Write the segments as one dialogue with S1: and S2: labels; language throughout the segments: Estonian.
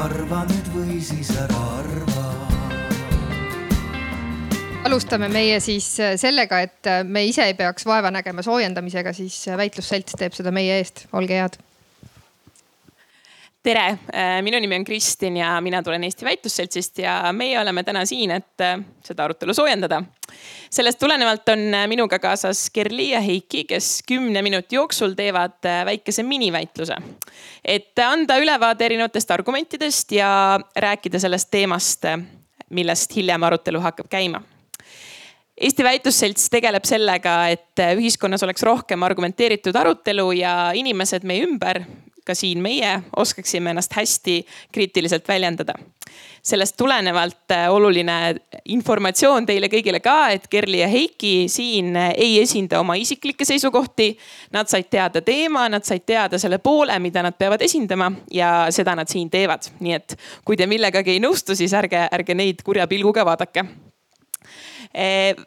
S1: arva nüüd või siis ära arva.
S2: Alustame meie siis sellega, et me ise ei peaks vaeva nägema soojendamisega, siis väitlusselts teeb seda meie eest, olge head
S3: tere, äh, minu nimi on Kristin ja mina tulen Eesti Väitlusseltsist ja meie oleme täna siin, et äh, seda arutelu soojendada. sellest tulenevalt on äh, minuga kaasas Kerli ja Heiki, kes kümne minuti jooksul teevad väikese miniväitluse. et anda ülevaade erinevatest argumentidest ja rääkida sellest teemast, millest hiljem arutelu hakkab käima Eesti Väitlusselts tegeleb sellega, et ühiskonnas oleks rohkem argumenteeritud arutelu ja inimesed meie ümber ka siin meie oskaksime ennast hästi kriitiliselt väljendada. sellest tulenevalt äh, oluline informatsioon teile kõigile ka, et Kerli ja Heiki siin äh, ei esinda oma isiklikke seisukohti. Nad said teada teema, nad said teada selle poole, mida nad peavad esindama ja seda nad siin teevad. nii et kui te millegagi ei nõustu, siis ärge, ärge neid kurja pilguga vaadake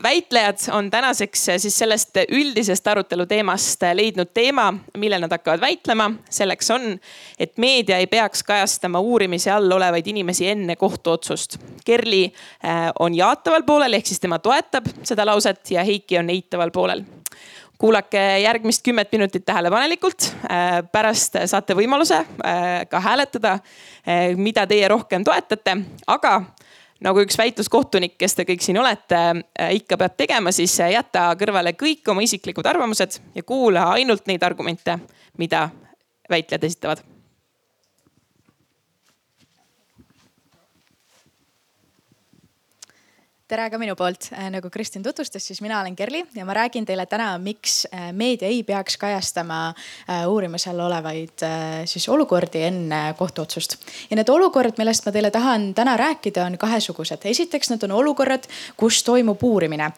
S3: väitlejad on tänaseks eh, siis sellest üldisest arutelu teemast eh, leidnud teema, millel nad hakkavad väitlema. selleks on, et meedia ei peaks kajastama uurimise all olevaid inimesi enne kohtuotsust. Kerli on jaataval poolel ehk siis tema toetab seda lauset ja Heiki on eitaval poolel kuulake järgmist kümmet minutit tähelepanelikult. pärast saate võimaluse ka hääletada, mida teie rohkem toetate, aga nagu üks väitluskohtunik, kes te kõik siin olete, äh, ikka peab tegema, siis äh, jäta kõrvale kõik oma isiklikud arvamused ja kuula ainult neid argumente, mida väitlejad esitavad
S4: tere ka minu poolt, äh, nagu Kristin tutvustas, siis mina olen Kerli ja ma räägin teile täna, miks äh, meedia ei peaks kajastama äh, uurimise all olevaid siis olukordi enne kohtuotsust. ja need olukorrad, millest ma teile tahan täna rääkida, on kahesugused. esiteks, need on olukorrad, kus toimub uurimine.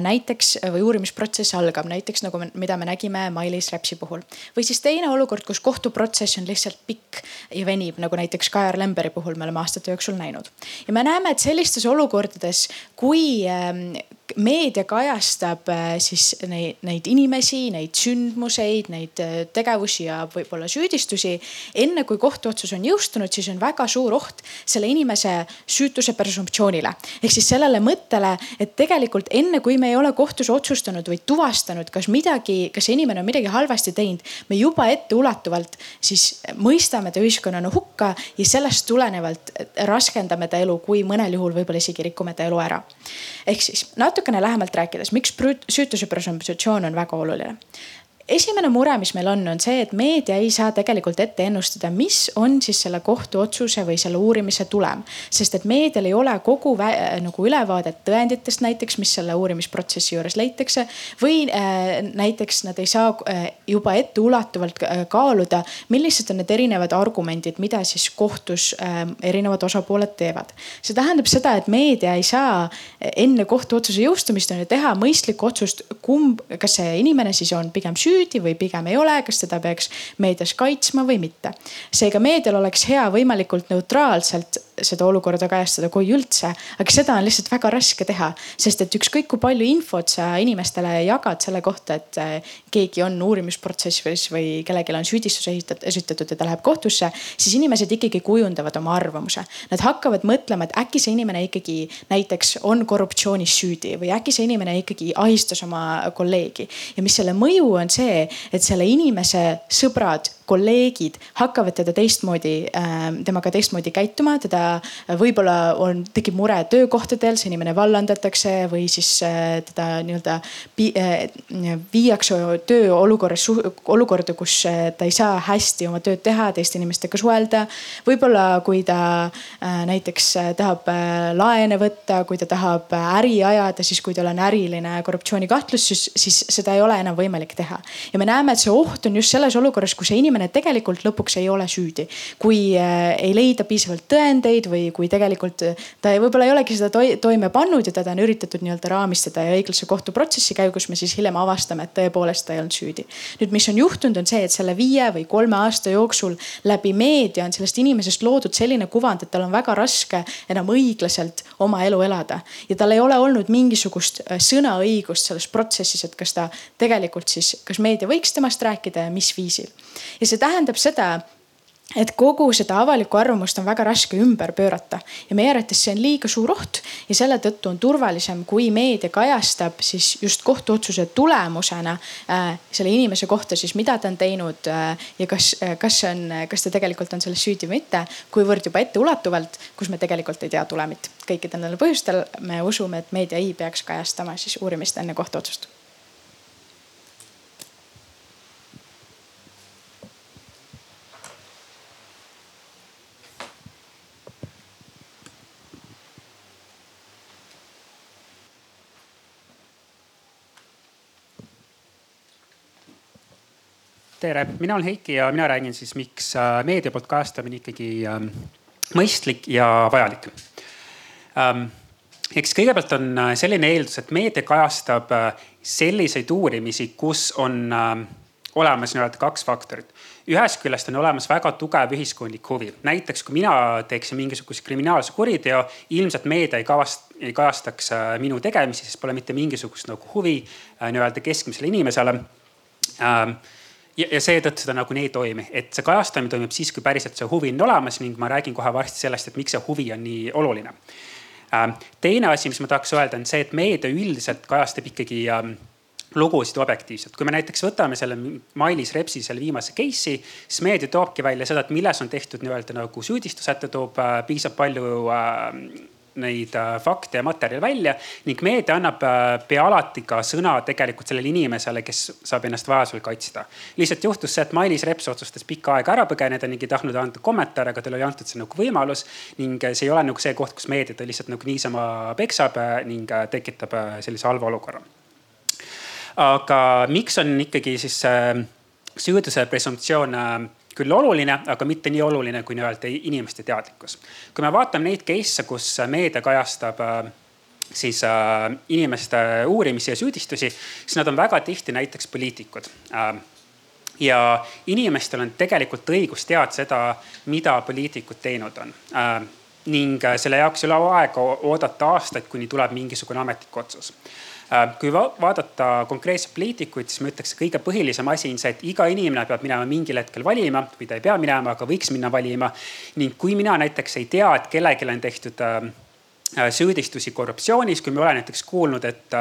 S4: näiteks või uurimisprotsess algab näiteks nagu, mida me nägime Mailis Repsi puhul. või siis teine olukord, kus kohtuprotsess on lihtsalt pikk ja venib, nagu näiteks Kajar Lemberi puhul me oleme aastate jooksul näinud. ja me näeme, et sellistes olukordades kui ähm, meedia kajastab äh, siis neid, neid inimesi, neid sündmuseid, neid äh, tegevusi ja võib-olla süüdistusi. enne kui kohtuotsus on jõustunud, siis on väga suur oht selle inimese süütuse presumptsioonile. ehk siis sellele mõttele, et tegelikult enne kui me ei ole kohtus otsustanud või tuvastanud, kas midagi, kas see inimene on midagi halvasti teinud, me juba etteulatuvalt siis mõistame ta ühiskonnana hukka ja sellest tulenevalt raskendame ta elu, kui mõnel juhul võib-olla isegi rikume ta elu ära. ehk siis natuke natukene lähemalt rääkides, miks süütuse presumptsioon on väga oluline esimene mure, mis meil on, on see, et meedia ei saa tegelikult ette ennustada, mis on siis selle kohtuotsuse või selle uurimise tulem. sest et meedial ei ole kogu nagu ülevaadet tõenditest näiteks, mis selle uurimisprotsessi juures leitakse. või äh, näiteks nad ei saa äh, juba etteulatuvalt äh, kaaluda, millised on need erinevad argumendid, mida siis kohtus äh, erinevad osapooled teevad. see tähendab seda, et meedia ei saa enne kohtuotsuse jõustumist on ju teha mõistlikku otsust, kumb, kas see inimene siis on pigem süüdi süüdi või pigem ei ole, kas teda peaks meedias kaitsma või mitte. seega meedial oleks hea võimalikult neutraalselt seda olukorda kajastada, kui üldse. aga seda on lihtsalt väga raske teha, sest et ükskõik kui palju infot sa inimestele jagad selle kohta, et eh, keegi on uurimisprotsessis või kellelgi on süüdistus esitatud ja ta läheb kohtusse, siis inimesed ikkagi kujundavad oma arvamuse. Nad hakkavad mõtlema, et äkki see inimene ikkagi näiteks on korruptsioonis süüdi või äkki see inimene ikkagi ahistas oma kolleegi. ja mis selle mõju on see, et selle inimese sõbrad kolleegid hakkavad teda teistmoodi, ähm, temaga teistmoodi käituma, teda võib-olla on, tekib mure töökohtadel, see inimene vallandatakse või siis äh, teda nii-öelda äh, viiakse tööolukorras, olukorda, kus äh, ta ei saa hästi oma tööd teha, teiste inimestega suhelda. võib-olla kui ta näiteks tahab laene võtta, kui ta tahab äri ajada, siis kui tal on äriline korruptsioonikahtlus, siis, siis seda ei ole enam võimalik teha. ja me näeme, et see oht on just selles olukorras, kus see inimene inimene tegelikult lõpuks ei ole süüdi. kui äh, ei leida piisavalt tõendeid või kui tegelikult äh, ta võib-olla ei olegi seda toime pannud ja teda on üritatud nii-öelda raamistada ja õiglase kohtuprotsessi käigus me siis hiljem avastame, et tõepoolest ta ei olnud süüdi. nüüd, mis on juhtunud, on see, et selle viie või kolme aasta jooksul läbi meedia on sellest inimesest loodud selline kuvand, et tal on väga raske enam õiglaselt oma elu elada ja tal ei ole olnud mingisugust äh, sõnaõigust selles protsessis, et kas ta tegelikult siis, kas meedia võiks temast rääkida ja mis viisil. Ja see tähendab seda et kogu seda avalikku arvamust on väga raske ümber pöörata ja meie arvates see on liiga suur oht ja selle tõttu on turvalisem, kui meedia kajastab siis just kohtuotsuse tulemusena äh, selle inimese kohta siis, mida ta on teinud äh, ja kas äh,, kas see on, kas ta tegelikult on selles süüdi või mitte, kuivõrd juba etteulatuvalt, kus me tegelikult ei tea tulemit. kõikidel nendel põhjustel me usume, et meedia ei peaks kajastama siis uurimist enne kohtuotsust
S5: tere, mina olen Heiki ja mina räägin siis, miks äh, meedia poolt kajastamine ikkagi ähm, mõistlik ja vajalik ähm,. eks kõigepealt on äh, selline eeldus, et meedia kajastab äh, selliseid uurimisi, kus on äh, olemas nii-öelda kaks faktorit. ühest küljest on olemas väga tugev ühiskondlik huvi, näiteks kui mina teeksin mingisuguse kriminaalse kuriteo, ilmselt meedia ei kavast-, ei kajastaks minu tegemisi, sest pole mitte mingisugust nagu huvi nii-öelda keskmisele inimesele ähm, ja, ja seetõttu seda nagunii ei toimi, et see kajastamine toimub siis, kui päriselt see huvi on olemas ning ma räägin kohe varsti sellest, et miks see huvi on nii oluline. Ähm, teine asi, mis ma tahaks öelda, on see, et meedia üldiselt kajastab ikkagi ähm, lugusid objektiivselt. kui me näiteks võtame selle Mailis Repsi selle viimase case'i, siis meedia toobki välja seda, et milles on tehtud nii-öelda nagu süüdistused, ta toob äh, piisavalt palju äh, neid äh, fakte ja materjale välja ning meedia annab äh, pea alati ka sõna tegelikult sellele inimesele, kes saab ennast vajadusel kaitsta. lihtsalt juhtus see, et Mailis Reps otsustas pikka aega ära põgeneda ning ei tahtnud anda kommentaare, aga talle oli antud see nagu võimalus. ning see ei ole nagu see koht, kus meedia ta lihtsalt nagu niisama peksab äh, ning tekitab sellise halva olukorra. aga miks on ikkagi siis süüduse presumptsioon küll oluline, aga mitte nii oluline kui nii-öelda inimeste teadlikkus. kui me vaatame neid case'e, kus meedia kajastab äh, siis äh, inimeste uurimisi ja süüdistusi, siis nad on väga tihti näiteks poliitikud äh,. ja inimestel on tegelikult õigus teada seda, mida poliitikud teinud on äh, ning selle jaoks ei ole aega oodata aastaid, kuni tuleb mingisugune ametlik otsus Äh, kui vaadata konkreetseid poliitikuid, siis ma ütleks, kõige põhilisem asi on see, et iga inimene peab minema mingil hetkel valima või ta ei pea minema, aga võiks minna valima. ning kui mina näiteks ei tea, et kellelgi on tehtud äh, äh, süüdistusi korruptsioonis, kui me oleme näiteks kuulnud, et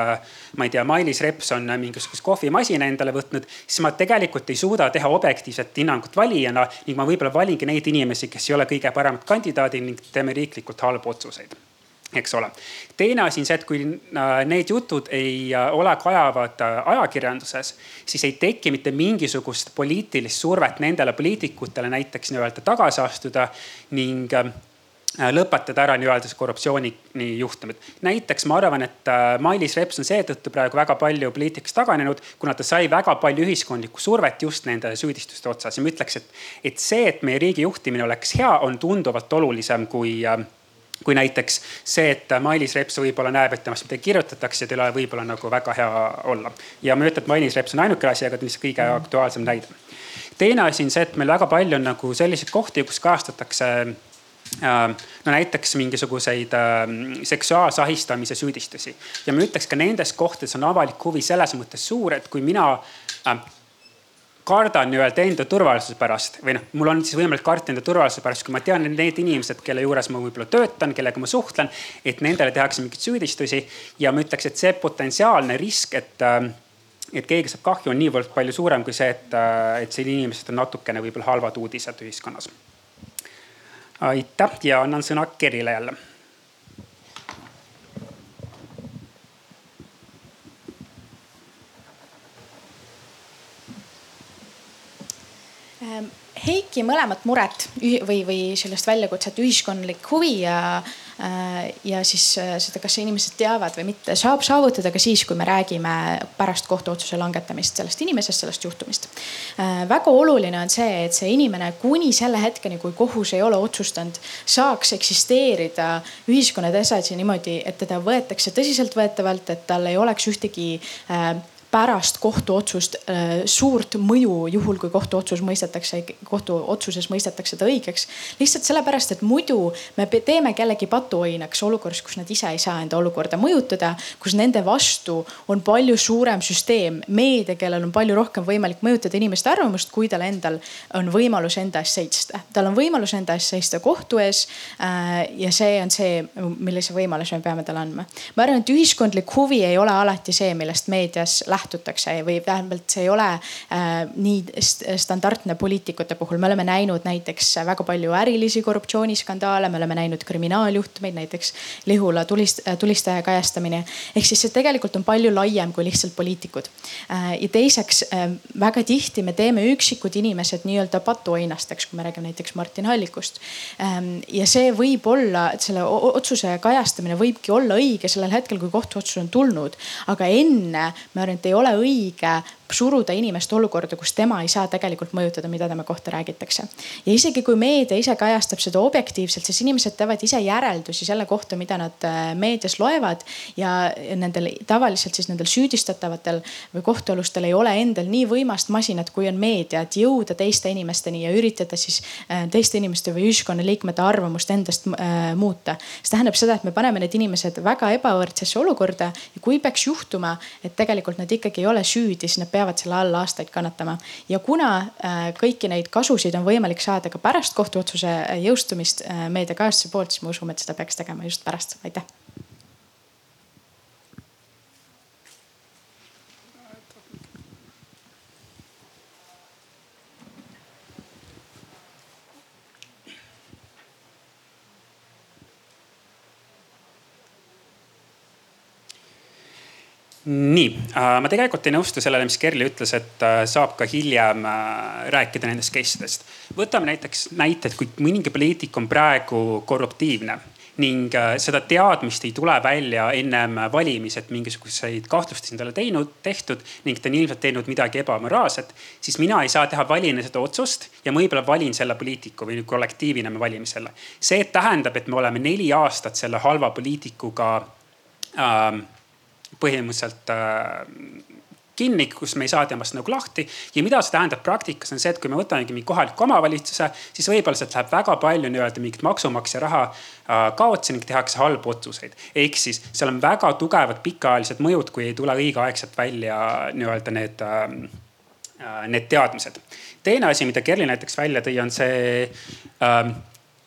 S5: ma ei tea, Mailis Reps on mingisuguse kohvimasina endale võtnud, siis ma tegelikult ei suuda teha objektiivset hinnangut valijana ning ma võib-olla valingi neid inimesi, kes ei ole kõige paremad kandidaadid ning teeme riiklikult halbu otsuseid eks ole. teine asi on see, et kui äh, need jutud ei äh, ole kajavad äh, ajakirjanduses, siis ei teki mitte mingisugust poliitilist survet nendele poliitikutele näiteks nii-öelda tagasi astuda ning lõpetada ära nii-öelda see korruptsiooni juhtumid. näiteks ma arvan, et Mailis Reps on seetõttu praegu väga palju poliitikast taganenud, kuna ta sai väga palju ühiskondlikku survet just nende süüdistuste otsas ja ma ütleks, et, et see, et meie riigi juhtimine oleks hea, on tunduvalt olulisem kui äh, kui näiteks see, et Mailis Reps võib-olla näeb, et temast midagi kirjutatakse, tal ei ole võib-olla nagu väga hea olla. ja ma ei ütle, et Mailis Reps on ainuke asi, aga ta on lihtsalt kõige aktuaalsem näide. teine asi on see, et meil väga palju on nagu selliseid kohti, kus kajastatakse äh, no näiteks mingisuguseid äh, seksuaalse ahistamise süüdistusi ja ma ütleks ka nendes kohtades on avalik huvi selles mõttes suur, et kui mina äh, kardan nii-öelda enda turvalisuse pärast või noh, mul on siis võimalik karta enda turvalisuse pärast, kui ma tean, et need inimesed, kelle juures ma võib-olla töötan, kellega ma suhtlen, et nendele tehakse mingeid süüdistusi. ja ma ütleks, et see potentsiaalne risk, et, äh, et keegi saab kahju, on niivõrd palju suurem kui see, et, äh, et sellised inimesed on natukene võib-olla halvad uudised ühiskonnas. aitäh ja annan sõna Kerile jälle
S4: Heiki mõlemat muret või, või sellest väljakutset ühiskondlik huvi ja, äh, ja siis äh, seda, kas inimesed teavad või mitte, saab saavutada ka siis, kui me räägime pärast kohtuotsuse langetamist sellest inimesest, sellest juhtumist. Äh, väga oluline on see, et see inimene kuni selle hetkeni, kui kohus ei ole otsustanud, saaks eksisteerida ühiskonnas edasi niimoodi, et teda võetakse tõsiseltvõetavalt, et tal ei oleks ühtegi pärast kohtuotsust äh, suurt mõju, juhul kui kohtuotsus mõistetakse, kohtuotsuses mõistetakse ta õigeks. lihtsalt sellepärast, et muidu me teeme kellegi patuoinaks olukorras, kus nad ise ei saa enda olukorda mõjutada, kus nende vastu on palju suurem süsteem, meedia, kellel on palju rohkem võimalik mõjutada inimeste arvamust, kui tal endal on võimalus enda eest seista. tal on võimalus enda eest seista kohtu ees äh, ja see on see, millise võimaluse me peame talle andma. ma arvan, et ühiskondlik huvi ei ole alati see, millest meedias lähtub lähtutakse või vähemalt see ei ole äh, nii standardne poliitikute puhul. me oleme näinud näiteks väga palju ärilisi korruptsiooniskandaale, me oleme näinud kriminaaljuhtumeid, näiteks Lihula tulist, tulistaja kajastamine. ehk siis see tegelikult on palju laiem kui lihtsalt poliitikud äh,. ja teiseks äh, väga tihti me teeme üksikud inimesed nii-öelda patuoinasteks, kui me räägime näiteks Martin Hallikust ähm,. ja see võib olla, selle otsuse kajastamine võibki olla õige sellel hetkel, kui kohtuotsus on tulnud, aga enne arvan, et ei ole õige suruda inimest olukorda, kus tema ei saa tegelikult mõjutada, mida tema kohta räägitakse. ja isegi kui meedia ise kajastab seda objektiivselt, siis inimesed teevad ise järeldusi selle kohta, mida nad äh, meedias loevad. ja nendel tavaliselt siis nendel süüdistatavatel või kohtualustel ei ole endal nii võimast masinat, kui on meedia, et jõuda teiste inimesteni ja üritada siis äh, teiste inimeste või ühiskonnaliikmete arvamust endast äh, muuta. see tähendab seda, et me paneme need inimesed väga ebavõrdsesse olukorda ja kui peaks juhtuma, et tegelikult nad ikkagi ei ole süüdi, siis nad peavad peavad selle all aastaid kannatama. ja kuna äh, kõiki neid kasusid on võimalik saada ka pärast kohtuotsuse jõustumist äh, meediakajastuse poolt, siis me usume, et seda peaks tegema just pärast, aitäh
S5: nii, äh, ma tegelikult ei nõustu sellele, mis Kerli ütles, et äh, saab ka hiljem äh, rääkida nendest case idest. võtame näiteks näite, et kui mõningi poliitik on praegu korruptiivne ning seda teadmist ei tule välja ennem valimisi, et mingisuguseid kahtlustusi endale teinud, tehtud ning ta on ilmselt teinud midagi ebamoraalset. siis mina ei saa teha valine seda otsust ja ma võib-olla valin selle poliitiku või kollektiivina me valime selle. see tähendab, et me oleme neli aastat selle halva poliitikuga ähm, põhimõtteliselt äh, kinni, kus me ei saa temast nagu lahti. ja mida see tähendab praktikas on see, et kui me võtamegi mingi kohaliku omavalitsuse, siis võib-olla sealt läheb väga palju nii-öelda mingit maksumaksja raha äh, kaotsi ning tehakse halbu otsuseid. ehk siis seal on väga tugevad pikaajalised mõjud, kui ei tule õigeaegselt välja nii-öelda need äh,, need teadmised. teine asi, mida Kerli näiteks välja tõi, on see äh,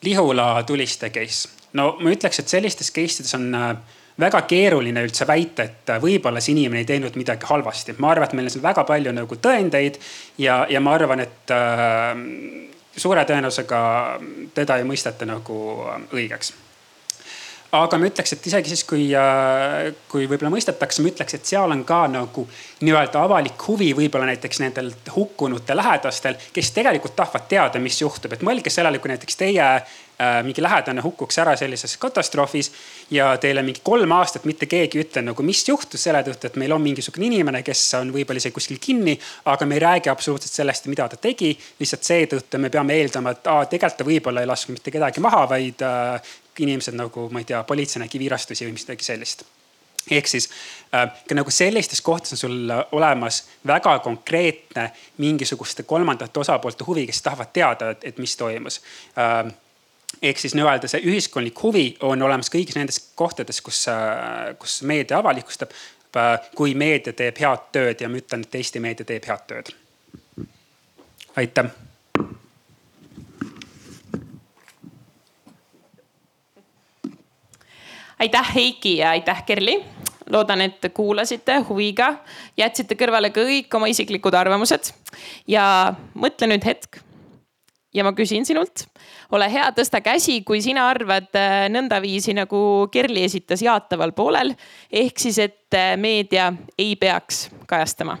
S5: Lihula tuliste case. no ma ütleks, et sellistes case ides on äh, väga keeruline üldse väita, et võib-olla see inimene ei teinud midagi halvasti. ma arvan, et meil on väga palju nagu tõendeid ja, ja ma arvan, et äh, suure tõenäosusega teda ei mõisteta nagu õigeks aga ma ütleks, et isegi siis, kui, äh, kui võib-olla mõistetakse, ma ütleks, et seal on ka nagu nii-öelda avalik huvi võib-olla näiteks nendel hukkunute lähedastel, kes tegelikult tahavad teada, mis juhtub, et mõelge sellele, kui näiteks teie Äh, mingi lähedane hukkuks ära sellises katastroofis ja teile mingi kolm aastat mitte keegi ei ütle nagu, mis juhtus selle tõttu, et meil on mingisugune inimene, kes on võib-olla isegi kuskil kinni, aga me ei räägi absoluutselt sellest, mida ta tegi. lihtsalt seetõttu me peame eeldama, et aa, tegelikult ta võib-olla ei lasknud mitte kedagi maha, vaid äh, inimesed nagu, ma ei tea, politsei nägi virastusi või midagi sellist ehk siis äh, ka nagu sellistes kohtades on sul olemas väga konkreetne mingisuguste kolmandate osapoolte huvi, kes tahavad teada, et mis toimus äh, ehk siis nii-öelda see ühiskondlik huvi on olemas kõigis nendes kohtades, kus, äh, kus meedia avalikustab. Äh, kui meedia teeb head tööd ja ma ütlen, et Eesti meedia teeb head tööd. aitäh.
S3: aitäh, Heiki ja aitäh, Kerli loodan, et kuulasite huviga, jätsite kõrvale kõik oma isiklikud arvamused ja mõtle nüüd hetk ja ma küsin sinult, ole hea, tõsta käsi, kui sina arvad äh, nõndaviisi nagu Kerli esitas jaataval poolel. ehk siis, et äh, meedia ei peaks kajastama.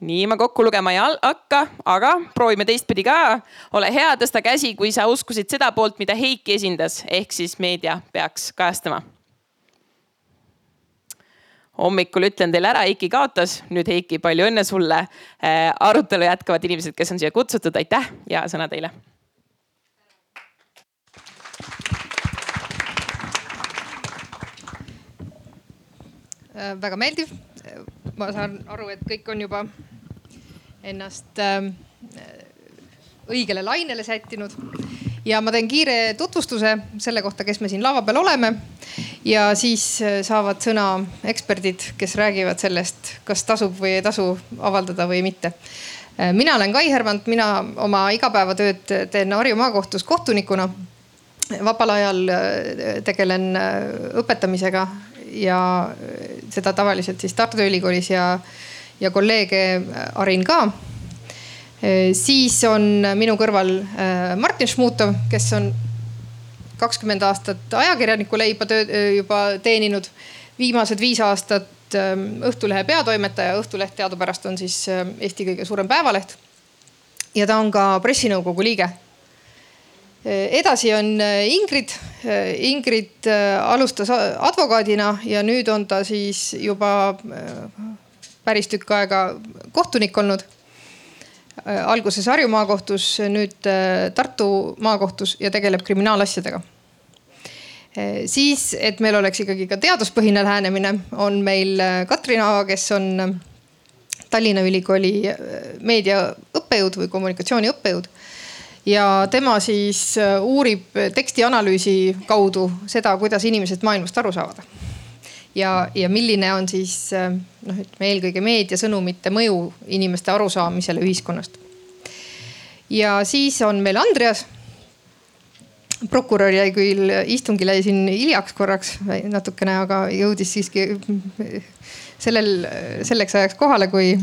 S3: nii ma kokku lugema ei hakka, aga proovime teistpidi ka. ole hea, tõsta käsi, kui sa uskusid seda poolt, mida Heiki esindas, ehk siis meedia peaks kajastama hommikul ütlen teile ära, Heiki kaotas. nüüd Heiki, palju õnne sulle. Äh, arutelu jätkavad inimesed, kes on siia kutsutud, aitäh ja sõna teile.
S2: väga meeldiv. ma saan aru, et kõik on juba ennast ähm, õigele lainele sättinud ja ma teen kiire tutvustuse selle kohta, kes me siin lava peal oleme. ja siis äh, saavad sõna eksperdid, kes räägivad sellest, kas tasub või ei tasu avaldada või mitte. Äh, mina olen Kai Hervant, mina oma igapäevatööd teen Harju maakohtus kohtunikuna. vabal ajal äh, tegelen õpetamisega ja seda tavaliselt siis Tartu Ülikoolis ja, ja kolleege harin ka siis on minu kõrval eh, Martin Šmutov, kes on kakskümmend aastat ajakirjaniku leiba töö, eh, juba teeninud. viimased viis aastat Õhtulehe peatoimetaja, Õhtuleht teadupärast on siis Eesti kõige suurem päevaleht. ja ta on ka pressinõukogu liige. edasi on Ingrid. Ingrid alustas advokaadina ja nüüd on ta siis juba päris tükk aega kohtunik olnud Äh, alguses Harju maakohtus, nüüd äh, Tartu maakohtus ja tegeleb kriminaalasjadega. Äh, siis, et meil oleks ikkagi ka teaduspõhine lähenemine, on meil Katrin Aava, kes on Tallinna Ülikooli meediaõppejõud või kommunikatsiooniõppejõud. ja tema siis uurib tekstianalüüsi kaudu seda, kuidas inimesed maailmast aru saavad ja, ja milline on siis äh, noh, ütleme eelkõige meediasõnumite mõju inimeste arusaamisele ühiskonnast. ja siis on meil Andreas. prokurör jäi küll istungile siin hiljaks korraks natukene, aga jõudis siiski sellel, selleks ajaks kohale, kui,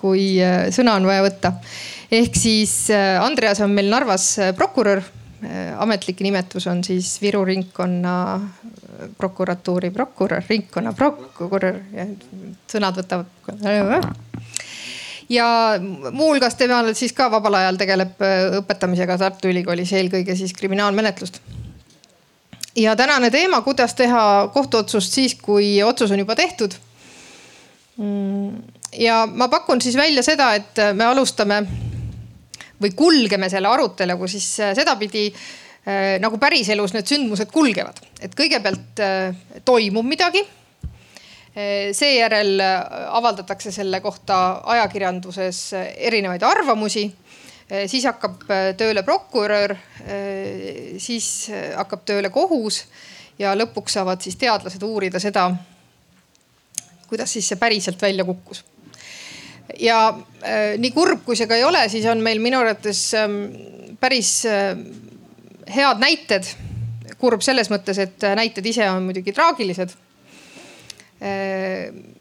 S2: kui äh, sõna on vaja võtta. ehk siis äh, Andreas on meil Narvas prokurör ametlik nimetus on siis Viru ringkonna prokuratuuri prokurör, ringkonna prokurör ja sõnad võtavad. ja muuhulgas temal siis ka vabal ajal tegeleb äh, õpetamisega Tartu Ülikoolis, eelkõige siis kriminaalmenetlust. ja tänane teema, kuidas teha kohtuotsust siis, kui otsus on juba tehtud. Mm, ja ma pakun siis välja seda, et me alustame või kulgeme selle aruteluga siis äh, sedapidi nagu päriselus need sündmused kulgevad, et kõigepealt äh, toimub midagi. Äh, seejärel avaldatakse selle kohta ajakirjanduses erinevaid arvamusi. siis hakkab tööle prokurör, siis hakkab tööle kohus ja lõpuks saavad siis teadlased uurida seda, kuidas siis see päriselt välja kukkus ja äh, nii kurb, kui see ka ei ole, siis on meil minu arvates ähm, päris äh, head näited. kurb selles mõttes, et näited ise on muidugi traagilised.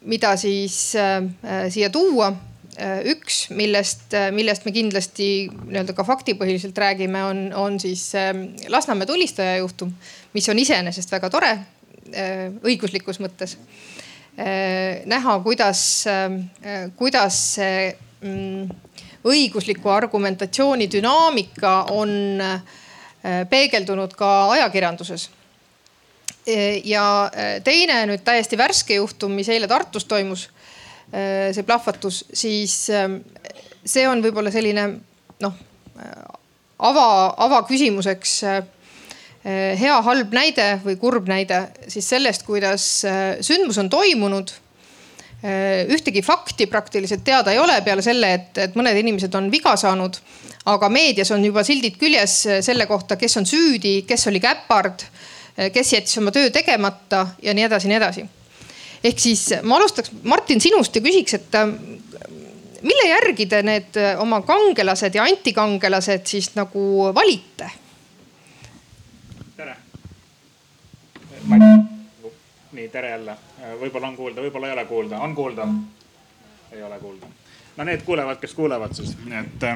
S2: mida siis äh, siia tuua? üks, millest, millest me kindlasti nii-öelda ka faktipõhiliselt räägime, on, on siis ähm, Lasnamäe tulistaja juhtum, mis on iseenesest väga tore äh, õiguslikus mõttes. Äh, näha, kuidas, kuidas see mm, õigusliku argumentatsiooni dünaamika on äh, Äh, peegeldunud ka ajakirjanduses. Äh, ja äh, teine nüüd täiesti värske juhtum, mis eile Tartus toimus, see plahvatus, siis ähm, see on võib-olla selline noh, ava, avaküsimuseks hea-halb näide või kurb näide siis sellest, kuidas sündmus on toimunud ühtegi fakti praktiliselt teada ei ole peale selle, et, et mõned inimesed on viga saanud aga meedias on juba sildid küljes eh, selle kohta, kes on süüdi, kes oli käpard, eh, kes jättis oma töö tegemata ja nii edasi, nii edasi. ehk siis ma alustaks Martin sinust ja küsiks, et mille järgi te need oma kangelased ja antikangelased siis nagu valite?
S6: tere. Nii tere jälle, võib-olla on kuulda, võib-olla ei ole kuulda, on kuulda? ei ole kuulda. no need kuulevad, kes kuulevad siis, nii et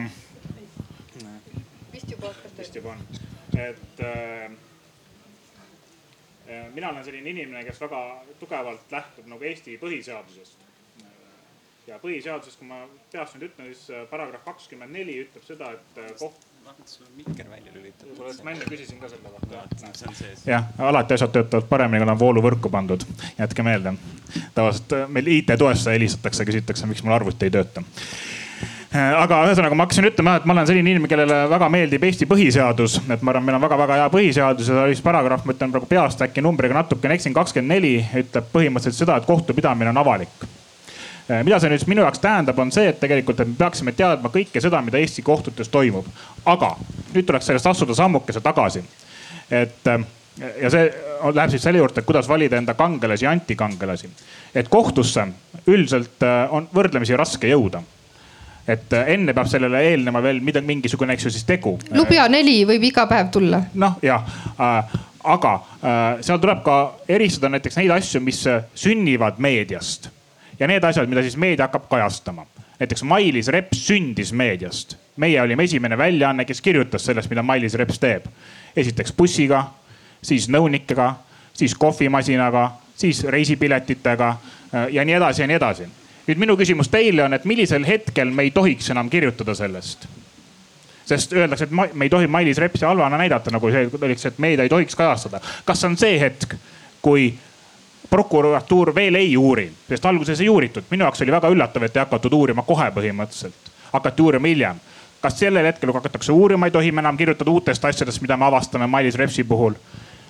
S2: juba hakkab
S6: vist juba on, et äh, äh, mina olen selline inimene, kes väga tugevalt lähtub nagu Eesti põhiseadusest. ja põhiseaduses, kui ma peast nüüd ütlen, siis äh, paragrahv kakskümmend neli ütleb seda, et äh, koht
S7: sul on mikker välja lülitatud.
S6: ma enne küsisin ka selle kohta.
S7: on sees.
S6: jah, alati asjad töötavad paremini, kui nad on vooluvõrku pandud. jätke meelde. tavaliselt meil IT-toesse helistatakse, küsitakse, miks mul arvuti ei tööta aga ühesõnaga ma hakkasin ütlema, et ma olen selline inimene, kellele väga meeldib Eesti põhiseadus, et ma arvan, meil on väga-väga hea põhiseadus ja üks paragrahv, ma ütlen praegu peast äkki numbriga natukene eksin, kakskümmend neli ütleb põhimõtteliselt seda, et kohtupidamine on avalik mida see nüüd minu jaoks tähendab, on see, et tegelikult, et me peaksime teadma kõike seda, mida Eesti kohtutes toimub. aga nüüd tuleks sellest astuda sammukese tagasi. et ja see läheb siis selle juurde, et kuidas valida enda kangelasi ja antikangelasi. et kohtusse üldiselt on võrdlemisi raske jõuda et äh, enne peab sellele eelnema veel midagi, mingisugune, eks ju siis tegu.
S2: lubja neli võib iga päev tulla.
S6: noh jah äh,, aga äh, seal tuleb ka eristada näiteks neid asju, mis äh, sünnivad meediast ja need asjad, mida siis meedia hakkab kajastama. näiteks Mailis Reps sündis meediast. meie olime esimene väljaanne, kes kirjutas sellest, mida Mailis Reps teeb. esiteks bussiga, siis nõunikega, siis kohvimasinaga, siis reisipiletitega äh, ja nii edasi ja nii edasi nüüd minu küsimus teile on, et millisel hetkel me ei tohiks enam kirjutada sellest? sest öeldakse, et me ei tohi Mailis Repsi halvana näidata, nagu see öeldakse, et meedia ei tohiks kajastada. kas on see hetk, kui prokuratuur veel ei uuri, sest alguses ei uuritud, minu jaoks oli väga üllatav, et ei hakatud uurima kohe põhimõtteliselt, hakati uurima hiljem. kas sellel hetkel, kui hakatakse uurima, ei tohi me enam kirjutada uutest asjadest, mida me avastame Mailis Repsi puhul?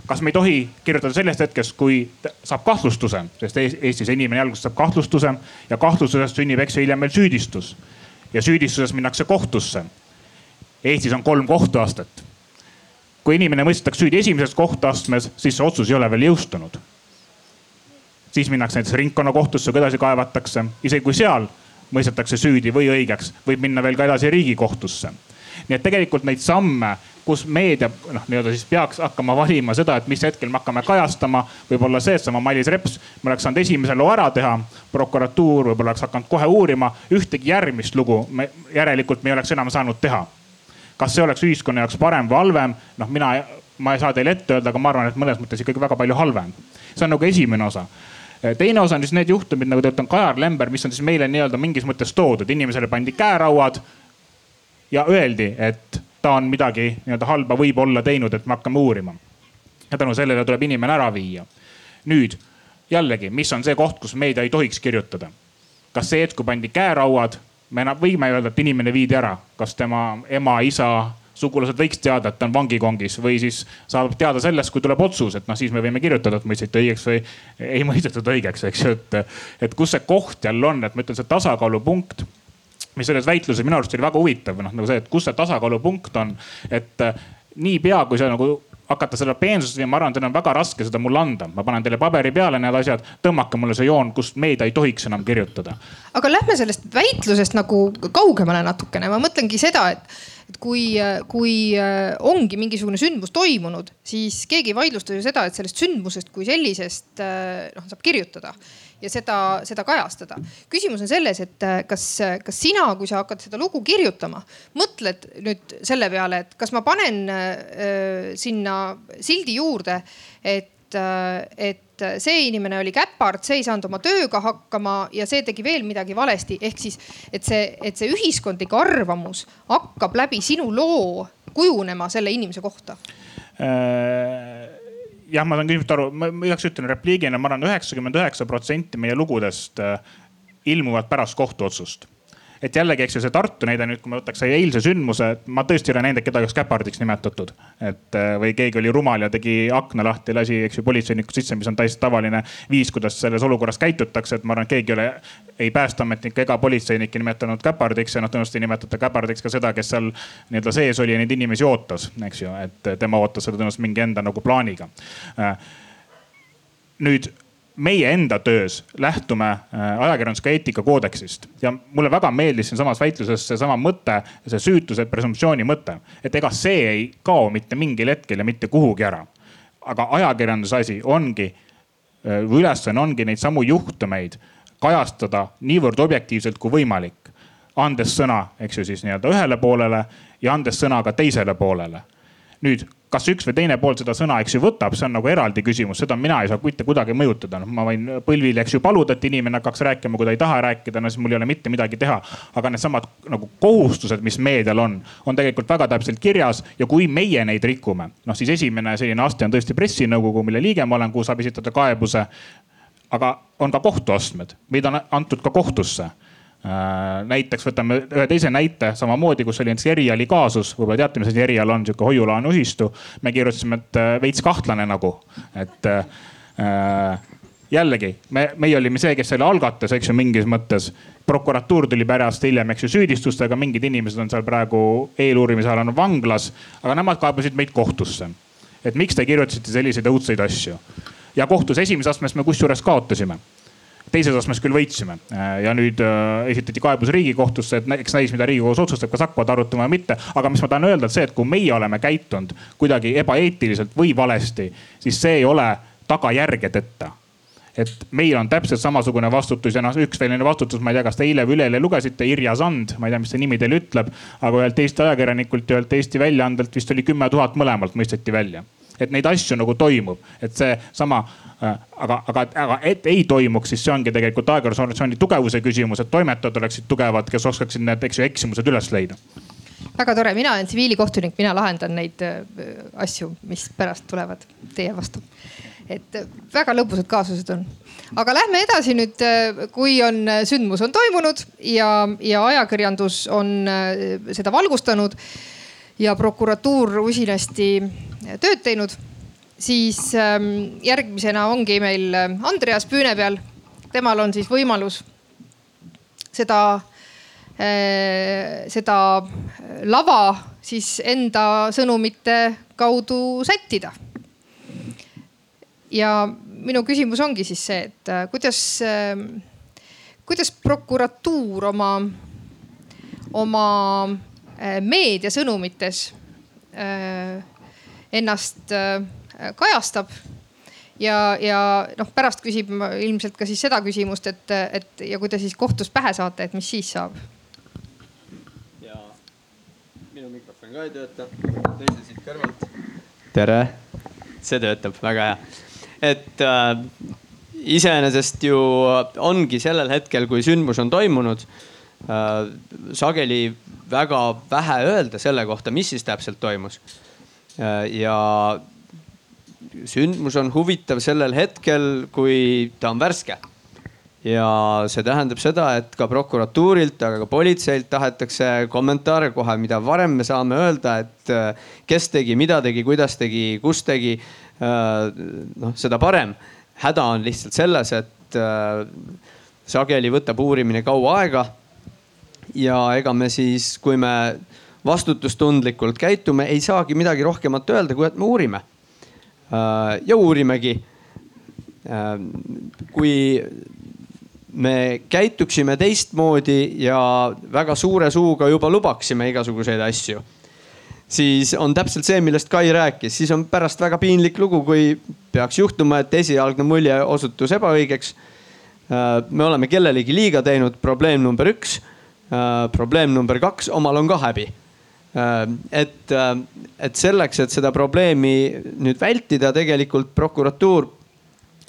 S6: kas me ei tohi kirjutada sellest hetkest, kui saab kahtlustuse, sest Eestis inimene alguses saab kahtlustuse ja kahtlustusest sünnib, eks ju, hiljem veel süüdistus. ja süüdistuses minnakse kohtusse. Eestis on kolm kohtuastet. kui inimene mõistetakse süüdi esimeses kohtuastmes, siis see otsus ei ole veel jõustunud. Siis minnakse näiteks ringkonnakohtusse, kui edasi kaevatakse, isegi kui seal mõistetakse süüdi või õigeks, võib minna veel ka edasi riigikohtusse. nii et tegelikult neid samme kus meedia noh, nii-öelda siis peaks hakkama valima seda, et mis hetkel me hakkame kajastama. võib-olla seesama Mailis Reps, me oleks saanud esimese loo ära teha, prokuratuur võib-olla oleks hakanud kohe uurima, ühtegi järgmist lugu me järelikult me ei oleks enam saanud teha. kas see oleks ühiskonna jaoks parem või halvem, noh, mina, ma ei saa teile ette öelda, aga ma arvan, et mõnes mõttes ikkagi väga palju halvem. see on nagu esimene osa teine osa on siis need juhtumid, nagu te ütlete, Kajar Lember, mis on siis meile nii-öelda mingis mõttes toodud, inimesele pandi käerauad ja öeldi, et ta on midagi nii-öelda halba võib-olla teinud, et me hakkame uurima. ja tänu sellele tuleb inimene ära viia. nüüd jällegi, mis on see koht, kus meedia ei tohiks kirjutada? kas see hetk, kui pandi käerauad, me enam võime öelda, et inimene viidi ära, kas tema ema, isa, sugulased võiks teada, et ta on vangikongis või siis saab teada sellest, kui tuleb otsus, et noh, siis me võime kirjutada, et mõisteti õigeks või ei mõistetud õigeks, eks ju, et, et kus see koht jälle on, et ma ütlen, see tasakaalupunkt mis selles väitluses minu arust oli väga huvitav, noh nagu see, et kus see tasakaalupunkt on. et äh, niipea kui sa nagu hakata seda peensust viima, ma arvan, teil on väga raske seda mulle anda. ma panen teile paberi peale need asjad, tõmmake mulle see joon, kust meedia ei tohiks enam kirjutada.
S2: aga lähme sellest väitlusest nagu kaugemale natukene, ma mõtlengi seda, et et kui, kui äh, ongi mingisugune sündmus toimunud, siis keegi ei vaidlusta ju seda, et sellest sündmusest kui sellisest äh, noh saab kirjutada ja seda, seda kajastada. küsimus on selles, et äh, kas, kas sina, kui sa hakkad seda lugu kirjutama, mõtled nüüd selle peale, et kas ma panen äh, sinna sildi juurde, et äh,, et see inimene oli käpard, see ei saanud oma tööga hakkama ja see tegi veel midagi valesti. ehk siis, et see, et see ühiskondlik arvamus hakkab läbi sinu loo kujunema selle inimese kohta.
S6: Äh jah, ma saan küsimusest aru, ma igaks ütlen repliigina, ma arvan, üheksakümmend üheksa protsenti meie lugudest äh, ilmuvad pärast kohtuotsust et jällegi, eks ju, see Tartu näide nüüd, kui me võtaks eilse sündmuse, ma tõesti ei ole näinud, et kedagi oleks käpardiks nimetatud. et äh, või keegi oli rumal ja tegi akna lahti, lasi, eks ju, politseinikud sisse, mis on täiesti tavaline viis, kuidas selles olukorras käitutakse, et ma arvan, et keegi ei ole ei päästeametnikke ega politseinikke nimetanud käpardiks ja noh, tõenäoliselt ei nimetata käpardiks ka seda, kes seal nii-öelda sees oli ja neid inimesi ootas, eks ju, et tema ootas seda tõenäoliselt mingi enda nagu plaaniga. Äh, nüüd meie enda töös lähtume äh, ajakirjandusega eetikakoodeksist ja mulle väga meeldis siinsamas väitluses seesama mõte, see süütuse presumptsiooni mõte, et ega see ei kao mitte mingil hetkel ja mitte kuhugi ära. aga ajakirjanduse asi ongi, äh, ülesanne ongi neid samu juhtumeid kajastada niivõrd objektiivselt kui võimalik. andes sõna, eks ju siis nii-öelda ühele poolele ja andes sõna ka teisele poolele. nüüd kas üks või teine pool seda sõna, eks ju, võtab, see on nagu eraldi küsimus, seda mina ei saa mitte kuidagi mõjutada. noh, ma võin põlvil, eks ju, paluda, et inimene hakkaks rääkima, kui ta ei taha rääkida, no siis mul ei ole mitte midagi teha. aga needsamad nagu kohustused, mis meedial on, on tegelikult väga täpselt kirjas ja kui meie neid rikume, noh siis esimene selline aste on tõesti pressinõukogu, mille liige ma olen, kuhu saab esitada kaebuse. aga on ka kohtuastmed, meid on antud ka kohtusse näiteks võtame ühe teise näite samamoodi, kus oli näiteks eriali kaasus, võib-olla teate, mis asi erial on, sihuke hoiulaenuühistu. me kirjutasime, et äh, veits kahtlane nagu, et äh, jällegi me, meie olime see, kes selle algatas, eks ju, mingis mõttes. prokuratuur tuli pärast hiljem, eks ju, süüdistustega, mingid inimesed on seal praegu eeluurimise all on vanglas, aga nemad kaebasid meid kohtusse. et miks te kirjutasite selliseid õudseid asju ja kohtus esimeses astmes me kusjuures kaotasime teises astmes küll võitsime. Ja nüüd äh, esitati kaebus riigikohtusse, et eks näis, mida riigikohus otsustab, kas hakkavad arutama või mitte. aga mis ma tahan öelda, et see, et kui meie oleme käitunud kuidagi ebaeetiliselt või valesti, siis see ei ole tagajärgedeta et meil on täpselt samasugune vastutus ja noh, üks selline vastutus, ma ei tea, kas te eile või üleeile lugesite, Irja Sand, ma ei tea, mis see nimi teile ütleb, aga ühelt Eesti ajakirjanikult ja ühelt Eesti väljaandelt vist oli kümme tuhat mõlemalt mõisteti välja et neid asju nagu toimub, et seesama äh,, aga, aga, aga et ei toimuks, siis see ongi tegelikult ajakirjandusorganisatsiooni tugevuse küsimus, et toimetajad oleksid tugevad, kes oskaksid need, eks ju, eksimused üles leida
S2: väga tore, mina olen tsiviilikohtunik, mina lahendan neid äh, asju, mis pärast tulevad teie vastu. et äh, väga lõbusad kaasused on. aga lähme edasi nüüd, kui on sündmus on toimunud ja, ja ajakirjandus on seda valgustanud ja prokuratuur usinasti tööd teinud, siis ähm, järgmisena ongi meil äh, Andreas püüne peal. temal on siis võimalus seda, äh, seda lava siis enda sõnumite kaudu sättida. ja minu küsimus ongi siis see, et äh, kuidas, ähm, kuidas prokuratuur oma, oma meediasõnumites ennast äh, kajastab. ja, ja noh, pärast küsib ilmselt ka siis seda küsimust, et, et ja kui te siis kohtus pähe saate, et mis siis saab?
S8: ja minu mikrofon ka ei tööta, teise siit kõrvalt. tere, see töötab, väga hea. et äh, iseenesest ju ongi sellel hetkel, kui sündmus on toimunud äh, sageli väga vähe öelda selle kohta, mis siis täpselt toimus ja sündmus on huvitav sellel hetkel, kui ta on värske. ja see tähendab seda, et ka prokuratuurilt, aga ka politseilt tahetakse kommentaare kohe, mida varem me saame öelda, et äh, kes tegi, mida tegi, kuidas tegi, kus tegi. Äh, noh, seda parem. häda on lihtsalt selles, et sageli võtab uurimine kaua aega. ja ega me siis, kui me vastutustundlikult käitume, ei saagi midagi rohkemat öelda, kui et me uurime. Äh, ja uurimegi. Äh, kui me käituksime teistmoodi ja väga suure suuga juba lubaksime igasuguseid asju, siis on täpselt see, millest Kai rääkis, siis on pärast väga piinlik lugu, kui peaks juhtuma, et esialgne mulje osutus ebaõigeks. Äh, me oleme kellelegi liiga teinud, probleem number üks. probleem number kaks, omal on ka häbi et, äh, et selleks, et seda probleemi nüüd vältida, tegelikult prokuratuur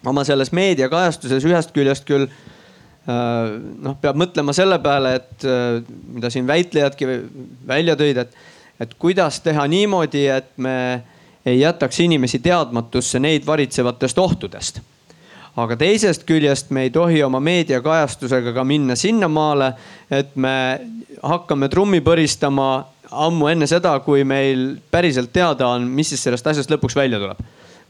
S8: oma selles meediakajastuses ühest küljest küll äh, noh, peab mõtlema selle peale, et mida siin väitlejadki välja tõid, et, et kuidas teha niimoodi, et me ei jätaks inimesi teadmatusse neid varitsevatest ohtudest. aga teisest küljest me ei tohi oma meediakajastusega ka minna sinnamaale, et me hakkame trummi põristama ammu enne seda, kui meil päriselt teada on, mis siis sellest asjast lõpuks välja tuleb.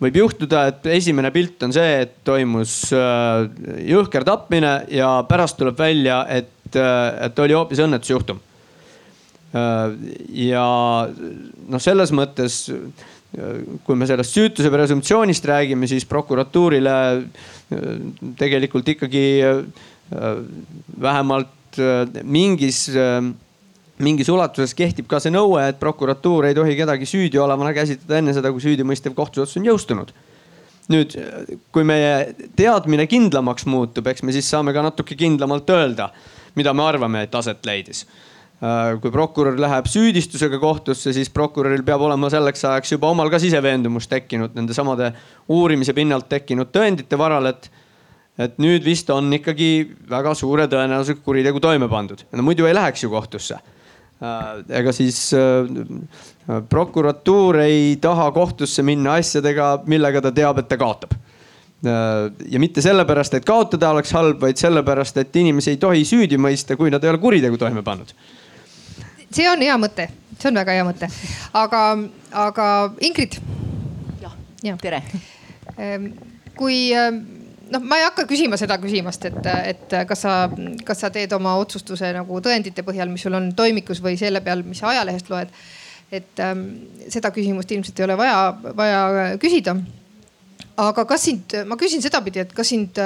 S8: võib juhtuda, et esimene pilt on see, et toimus äh, jõhker tapmine ja pärast tuleb välja, et, äh, et oli hoopis õnnetusjuhtum. Äh, ja noh, selles mõttes kui me sellest süütuse presumptsioonist räägime, siis prokuratuurile tegelikult ikkagi vähemalt mingis mingis ulatuses kehtib ka see nõue, et prokuratuur ei tohi kedagi süüdi olevana käsitleda enne seda, kui süüdimõistev kohtuotsus on jõustunud. nüüd, kui meie teadmine kindlamaks muutub, eks me siis saame ka natuke kindlamalt öelda, mida me arvame, et aset leidis äh, kui prokurör läheb süüdistusega kohtusse, siis prokuröril peab olema selleks ajaks juba omal ka siseveendumus tekkinud nende samade uurimise pinnalt tekkinud tõendite varal, et, et nüüd vist on ikkagi väga suure tõenäosusega kuritegu toime pandud. no muidu ei läheks ju kohtusse ega siis äh, prokuratuur ei taha kohtusse minna asjadega, millega ta teab, et ta kaotab. ja mitte sellepärast, et kaotada oleks halb, vaid sellepärast, et inimesi ei tohi süüdi mõista, kui nad ei ole kuritegu toime pannud.
S2: see on hea mõte, see on väga hea mõte, aga, aga Ingrid.
S9: jah, tere.
S2: kui noh, ma ei hakka küsima seda küsimast, et, et kas sa, kas sa teed oma otsustuse nagu tõendite põhjal, mis sul on toimikus või selle peal, mis sa ajalehest loed. et ähm, seda küsimust ilmselt ei ole vaja, vaja küsida. aga kas sind, ma küsin sedapidi, et kas sind,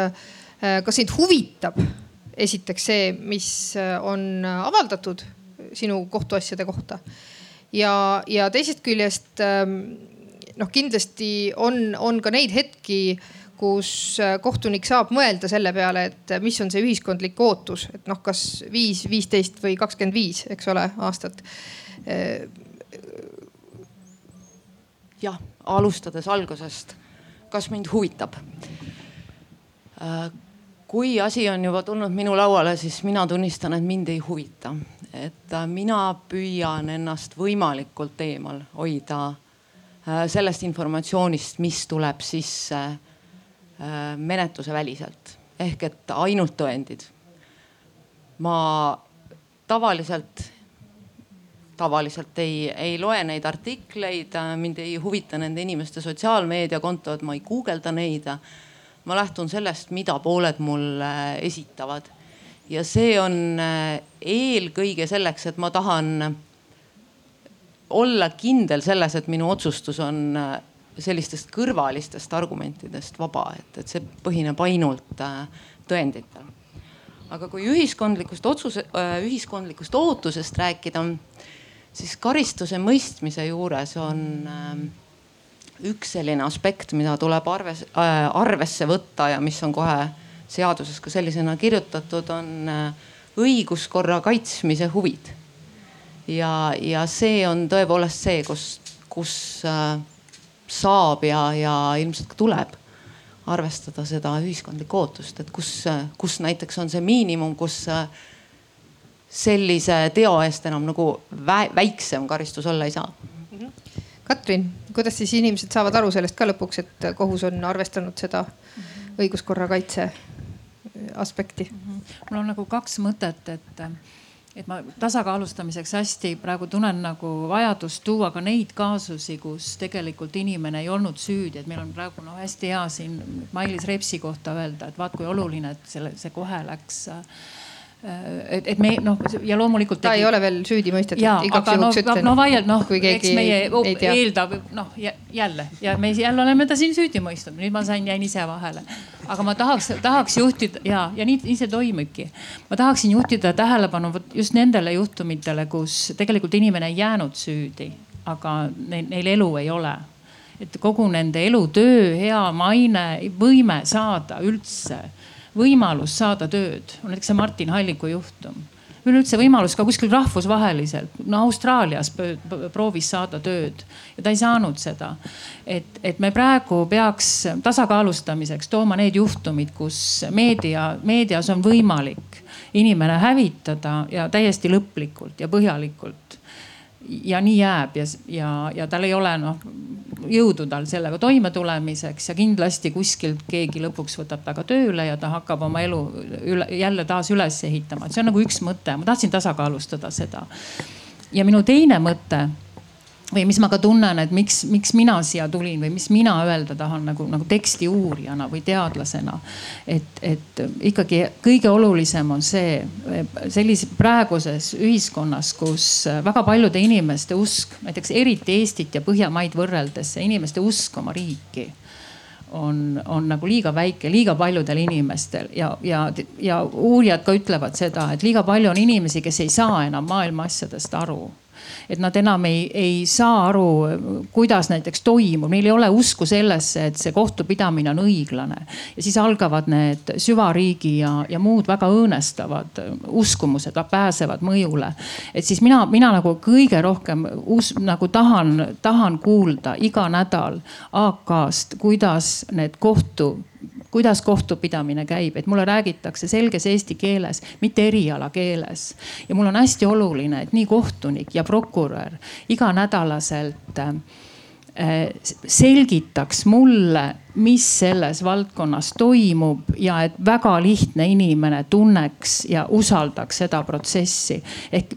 S2: kas sind huvitab esiteks see, mis on avaldatud sinu kohtuasjade kohta ja, ja teisest küljest ähm, noh, kindlasti on, on ka neid hetki kus äh, kohtunik saab mõelda selle peale, et äh, mis on see ühiskondlik ootus, et noh, kas viis, viisteist või kakskümmend viis, eks ole, aastat. Äh,
S9: jah, alustades algusest, kas mind huvitab? kui asi on juba tulnud minu lauale, siis mina tunnistan, et mind ei huvita, et mina püüan ennast võimalikult eemal hoida sellest informatsioonist, mis tuleb sisse menetluse väliselt ehk et ainult tõendid. ma tavaliselt, tavaliselt ei, ei loe neid artikleid, mind ei huvita nende inimeste sotsiaalmeediakontod, ma ei guugelda neid. ma lähtun sellest, mida pooled mulle esitavad ja see on äh, eelkõige selleks, et ma tahan olla kindel selles, et minu otsustus on äh, sellistest kõrvalistest argumentidest vaba, et, et see põhineb ainult äh, tõenditel. aga kui ühiskondlikust otsuse, äh, ühiskondlikust ootusest rääkida, siis karistuse mõistmise juures on ähm, üks selline aspekt, mida tuleb arves, äh, arvesse võtta ja mis on kohe seaduses ka sellisena kirjutatud, on õiguskorra kaitsmise huvid. ja, ja see on tõepoolest see, kus, kus äh, saab ja, ja ilmselt ka tuleb arvestada seda ühiskondlikku ootust, et kus, kus näiteks on see miinimum, kus sellise teo eest enam nagu väiksem karistus olla ei saa.
S2: Katrin, kuidas siis inimesed saavad aru sellest ka lõpuks, et kohus on arvestanud seda õiguskorra kaitse aspekti?
S10: mul on nagu kaks mõtet, et et ma tasakaalustamiseks hästi praegu tunnen nagu vajadust tuua ka neid kaasusi, kus tegelikult inimene ei olnud süüdi, et meil on praegu no hästi hea siin Mailis Repsi kohta öelda, et vaat kui oluline, et selle, see kohe läks Äh, et, et me noh ja loomulikult.
S2: ta ei ole veel süüdi mõistetud.
S10: aga no, no vaield noh, eks meie eeldab noh jälle ja me jälle oleme ta siin süüdi mõistnud, nüüd ma sain, jäin ise vahele. aga ma tahaks, tahaks juhtida ja, ja nii, nii see toimibki. ma tahaksin juhtida tähelepanu vot just nendele juhtumitele, kus tegelikult inimene ei jäänud süüdi, aga neil, neil elu ei ole et kogu nende elutöö, hea maine, võime saada üldse võimalus saada tööd, on näiteks see Martin Halliku juhtum üleüldse võimalus ka kuskil rahvusvaheliselt, no Austraalias proovis saada tööd ja ta ei saanud seda. et, et me praegu peaks tasakaalustamiseks tooma need juhtumid, kus meedia, meedias on võimalik inimene hävitada ja täiesti lõplikult ja põhjalikult ja nii jääb ja, ja, ja tal ei ole noh jõudu tal sellega toimetulemiseks ja kindlasti kuskilt keegi lõpuks võtab ta ka tööle ja ta hakkab oma elu üle, jälle taas üles ehitama, et see on nagu üks mõte, ma tahtsin tasakaalustada seda. ja minu teine mõte või mis ma ka tunnen, et miks, miks mina siia tulin või mis mina öelda tahan nagu, nagu teksti uurijana või teadlasena. et, et ikkagi kõige olulisem on see sellises praeguses ühiskonnas, kus väga paljude inimeste usk, näiteks eriti Eestit ja Põhjamaid võrreldes, inimeste usk oma riiki on, on nagu liiga väike, liiga paljudel inimestel ja, ja, ja uurijad ka ütlevad seda, et liiga palju on inimesi, kes ei saa enam maailma asjadest aru et nad enam ei, ei saa aru, kuidas näiteks toimub, neil ei ole usku sellesse, et see kohtupidamine on õiglane. ja siis algavad need süvariigi ja, ja muud väga õõnestavad uskumused pääsevad mõjule. et siis mina, mina nagu kõige rohkem us, nagu tahan, tahan kuulda iga nädal AK-st, kuidas need kohtu kuidas kohtupidamine käib, et mulle räägitakse selges eesti keeles, mitte erialakeeles. ja mul on hästi oluline, et nii kohtunik ja prokurör iganädalaselt äh, selgitaks mulle mis selles valdkonnas toimub ja et väga lihtne inimene tunneks ja usaldaks seda protsessi. ehk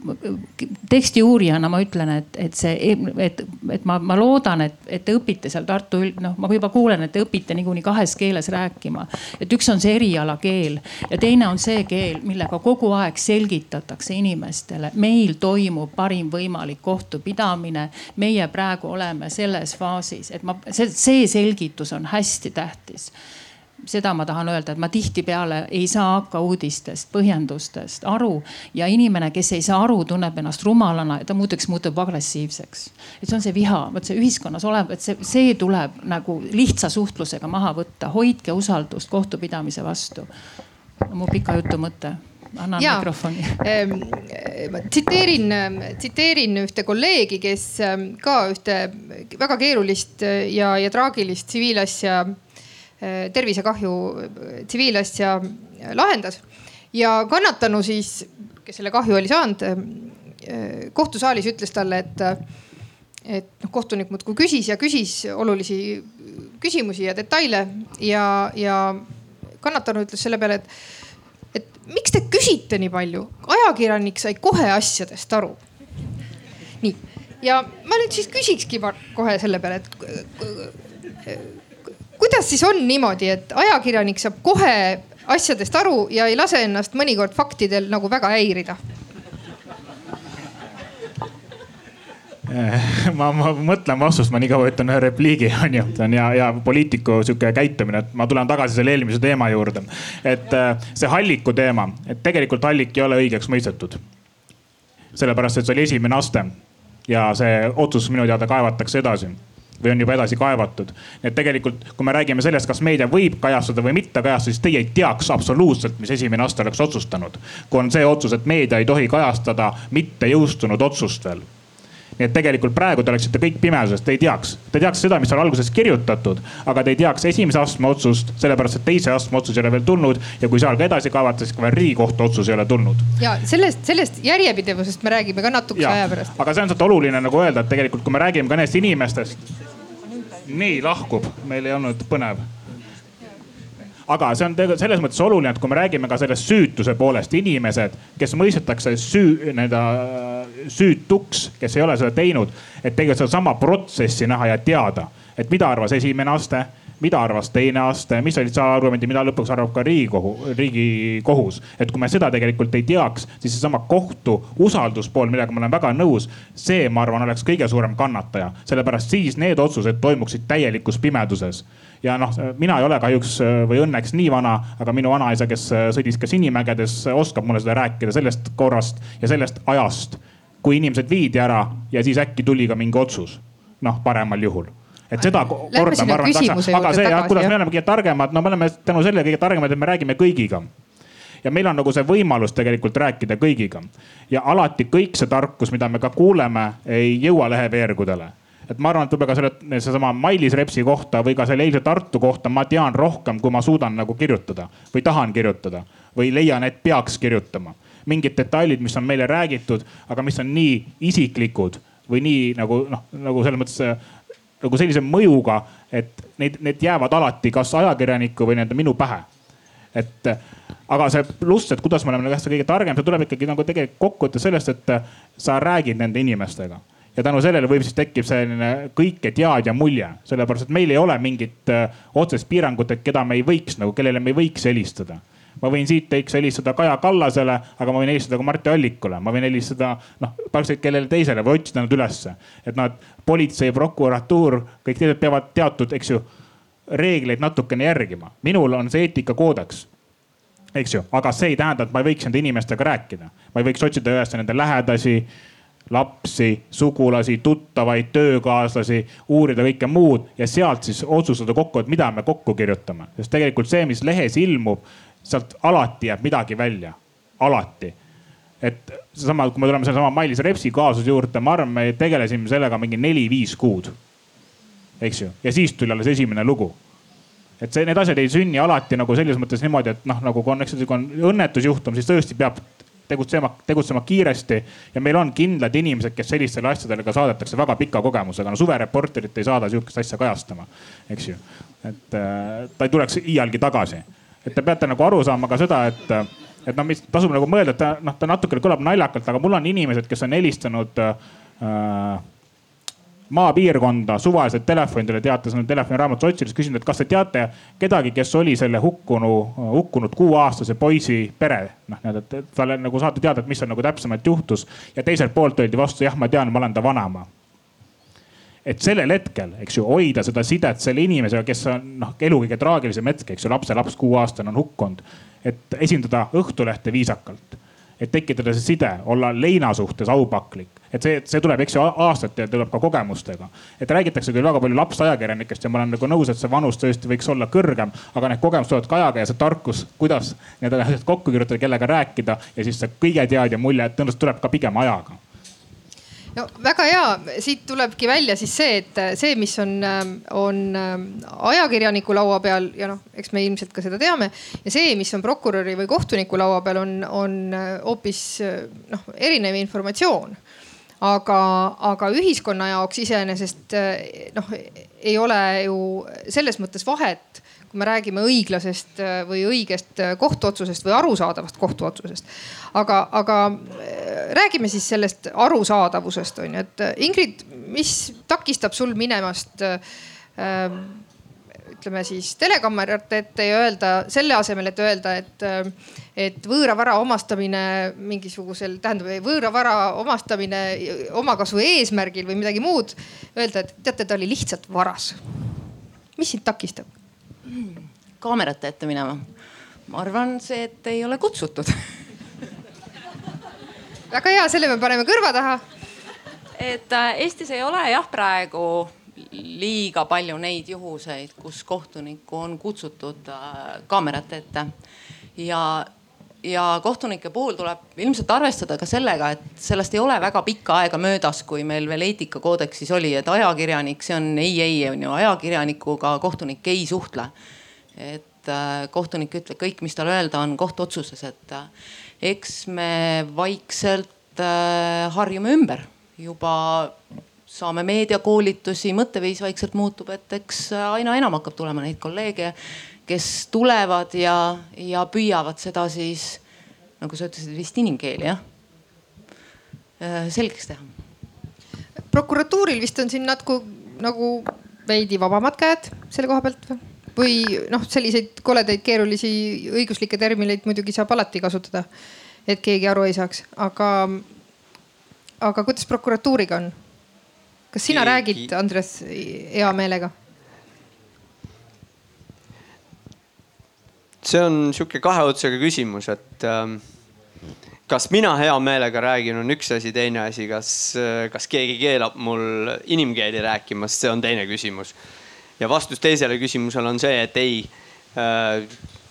S10: teksti uurijana ma ütlen, et, et see, et, et ma, ma loodan, et, et te õpite seal Tartu üld-, noh, ma juba kuulen, et te õpite niikuinii kahes keeles rääkima. et üks on see erialakeel ja teine on see keel, millega kogu aeg selgitatakse inimestele, meil toimub parim võimalik kohtupidamine. meie praegu oleme selles faasis, et ma, see, see selgitus on hästi hästi tähtis seda ma tahan öelda, et ma tihtipeale ei saa hakka uudistest, põhjendustest aru ja inimene, kes ei saa aru, tunneb ennast rumalana ja ta muudeks muutub agressiivseks. et see on see viha, vot see ühiskonnas olev, et see, see tuleb nagu lihtsa suhtlusega maha võtta, hoidke usaldust kohtupidamise vastu. mu pika jutu mõte annan ja, mikrofoni
S2: ähm,. tsiteerin, tsiteerin ühte kolleegi, kes ähm, ka ühte väga keerulist ja, ja traagilist tsiviilasja, äh, tervisekahju äh, tsiviilasja lahendas. ja kannatanu siis, kes selle kahju oli saanud, äh, kohtusaalis ütles talle, et et noh, kohtunik muudkui küsis ja küsis olulisi küsimusi ja detaile ja, ja kannatanu ütles selle peale, et miks te küsite nii palju? ajakirjanik sai kohe asjadest aru. nii, ja ma nüüd siis küsikski kohe selle peale, et kuidas siis on niimoodi, et ajakirjanik saab kohe asjadest aru ja ei lase ennast mõnikord faktidel nagu väga häirida
S6: ma, ma mõtlen vastust, ma nii kaua ütlen ühe repliigi onju, see on hea, hea poliitiku sihuke käitumine, et ma tulen tagasi selle eelmise teema juurde. et äh, see Halliku teema, et tegelikult Hallik ei ole õigeks mõistetud. sellepärast, et see oli esimene aste ja see otsus minu teada kaevatakse edasi või on juba edasi kaevatud. et tegelikult, kui me räägime sellest, kas meedia võib kajastada või mitte kajastada, siis teie ei teaks absoluutselt, mis esimene aste oleks otsustanud. kui on see otsus, et meedia ei tohi kajastada mitte jõustunud otsust veel nii et tegelikult praegu te oleksite kõik pimeduses, te ei teaks, te teaks seda, mis on alguses kirjutatud, aga te ei teaks esimese astme otsust, sellepärast et teise astme otsus ei ole veel tulnud ja kui seal ka edasi kaevata, siis ka veel riigikohtu otsus ei ole tulnud.
S2: ja sellest, sellest järjepidevusest me räägime ka natukese aja pärast.
S6: aga see on sealt oluline nagu öelda, et tegelikult, kui me räägime ka nendest inimestest. nii lahkub, meil ei olnud põnev aga see on tegelikult selles mõttes oluline, et kui me räägime ka sellest süütuse poolest, inimesed, kes mõistetakse süü, nii-öelda äh, süütuks, kes ei ole seda teinud, et tegelikult sedasama protsessi näha ja teada, et mida arvas esimene aste mida arvas teine aste, mis olid argumendid, mida lõpuks arvab ka riigikohu, riigikohus. et kui me seda tegelikult ei teaks, siis seesama kohtu usalduspool, millega ma olen väga nõus, see, ma arvan, oleks kõige suurem kannataja, sellepärast siis need otsused toimuksid täielikus pimeduses ja noh, mina ei ole kahjuks äh, või õnneks nii vana, aga minu vanaisa, kes äh, sõdis ka Sinimägedes, oskab mulle seda rääkida sellest korrast ja sellest ajast, kui inimesed viidi ära ja siis äkki tuli ka mingi otsus. noh, paremal juhul et seda korda ma arvan, aga see, kuidas me oleme kõige targemad, no me oleme tänu sellele kõige targemad, et me räägime kõigiga ja meil on nagu see võimalus tegelikult rääkida kõigiga. ja alati kõik see tarkus, mida me ka kuuleme, ei jõua leheveergudele et ma arvan, et võib-olla ka selle, seesama Mailis Repsi kohta või ka selle eilse Tartu kohta ma tean rohkem, kui ma suudan nagu kirjutada või tahan kirjutada või leian, et peaks kirjutama. mingid detailid, mis on meile räägitud, aga mis on nii isiklikud või nii nagu noh, nagu selles mõttes nagu sellise mõjuga, et need, need jäävad alati kas ajakirjaniku või nii-öelda minu pähe. et aga see pluss, et kuidas me oleme nagu kõige targem, see tuleb ikkagi nagu tegelikult kokkuvõttes sellest, et sa räägid nende inimestega. Ja tänu sellele võib siis tekib selline kõiketeadja mulje, sellepärast et meil ei ole mingit äh, otsest piirangut, et keda me ei võiks nagu, kellele me ei võiks helistada ma võin siit teiks helistada Kaja Kallasele, aga ma võin helistada ka Martti Allikule, ma võin helistada noh, praktiliselt kellele teisele või otsida nad ülesse. et nad, politsei, prokuratuur, kõik teised peavad teatud, eks ju, reegleid natukene järgima. minul on see eetikakoodeks eks ju, aga see ei tähenda, et ma ei võiks nende inimestega rääkida. ma ei võiks otsida üles nende lähedasi lapsi, sugulasi, tuttavaid, töökaaslasi, uurida kõike muud ja sealt siis otsustada kokku, et mida me kokku kirjutame. sest tegelikult see, mis lehes ilmub, sealt alati jääb midagi välja, alati. et seesama, kui me tuleme sellesama Mailis Repsi kaasuse juurde, ma arvan, me tegelesime sellega mingi neli-viis kuud. eks ju, ja siis tuli alles esimene lugu et see, need asjad ei sünni alati nagu selles mõttes niimoodi, et noh, nagu kui on, eks ju, kui on õnnetusjuhtum, siis tõesti peab tegutsema, tegutsema kiiresti. ja meil on kindlad inimesed, kes sellistele asjadele ka saadetakse väga pika kogemusega. no suvereporterit ei saada sihukest asja kajastama, eks ju. et äh, ta ei tuleks iialgi tagasi. Et te peate nagu aru saama ka seda, et, et noh, mis tasub nagu mõelda, et ta noh, ta natukene kõlab naljakalt, aga mul on inimesed, kes on helistanud äh, maapiirkonda suvaliselt telefonidele teatas telefoniraamatus otsides, küsinud, et kas te teate kedagi, kes oli selle hukkunu, hukkunud kuueaastase poisi pere. noh, nii et talle nagu saate teada, et mis seal nagu täpsemalt juhtus ja teiselt poolt öeldi vastu, jah, ma tean, ma olen ta vanaema et sellel hetkel, eks ju, hoida seda sidet selle inimesega, kes on noh, elu kõige traagilisem hetk, eks ju, lapselaps kuueaastane on hukkunud. et esindada Õhtulehte viisakalt, et tekitada see side, olla leina suhtes aupaklik et see, see tuleb, eks ju, aastate ja tuleb ka kogemustega. et räägitakse küll väga palju lapsajakirjanikest ja ma olen nagu nõus, et see vanus tõesti võiks olla kõrgem, aga need kogemused tulevad ka ajaga ja see tarkus, kuidas need asjad kokku kirjutada, kellega rääkida ja siis see kõige teadja mulje, tõenäoliselt tuleb ka pigem ajaga
S2: no väga hea, siit tulebki välja siis see, et see, mis on, on ajakirjaniku laua peal ja noh, eks me ilmselt ka seda teame ja see, mis on prokuröri või kohtuniku laua peal, on, on hoopis noh, erinev informatsioon. Aga, aga ühiskonna jaoks iseenesest noh, ei ole ju selles mõttes vahet, kui me räägime õiglasest eh, või õigest eh, kohtuotsusest või arusaadavast kohtuotsusest. aga, aga räägime siis sellest arusaadavusest on ju, et Ingrid, mis takistab sul minemast äh, ütleme siis telekaamerate ette ja öelda selle asemel, et öelda, et, et võõra vara omastamine mingisugusel, tähendab võõra vara omastamine omakasu eesmärgil või midagi muud. Öelda, et teate, ta oli lihtsalt varas. mis sind takistab?
S9: Kaamerate ette minema. ma arvan, see, et ei ole kutsutud
S2: väga hea, selle me paneme kõrva taha.
S9: et äh, Eestis ei ole jah praegu liiga palju neid juhuseid, kus kohtunikku on kutsutud äh, kaamerate ette ja ja kohtunike puhul tuleb ilmselt arvestada ka sellega, et sellest ei ole väga pikka aega möödas, kui meil veel eetikakoodeksis oli, et ajakirjanik, see on ei, ei on ju, ajakirjanikuga kohtunik ei suhtle. et äh, kohtunik ütleb kõik, mis tal öelda on kohtuotsuses, et äh, eks me vaikselt harjume ümber juba saame meediakoolitusi, mõtteviis vaikselt muutub, et eks aina enam hakkab tulema neid kolleege, kes tulevad ja, ja püüavad seda siis nagu sa ütlesid, vist inimkeeli jah, äh, selgeks teha.
S2: prokuratuuril vist on siin natuke nagu veidi vabamad käed selle koha pealt või? või noh, selliseid koledaid keerulisi õiguslikke termineid muidugi saab alati kasutada, et keegi aru ei saaks, aga, aga kuidas prokuratuuriga on? kas sina Keegi... räägid, Andres, hea meelega?
S8: See on sihuke kahe otsaga küsimus, et ähm, kas mina hea meelega räägin, on üks asi, teine asi, kas, äh, kas keegi keelab mul inimkeeli rääkimast, see on teine küsimus. ja vastus teisele küsimusele on see, et ei äh,,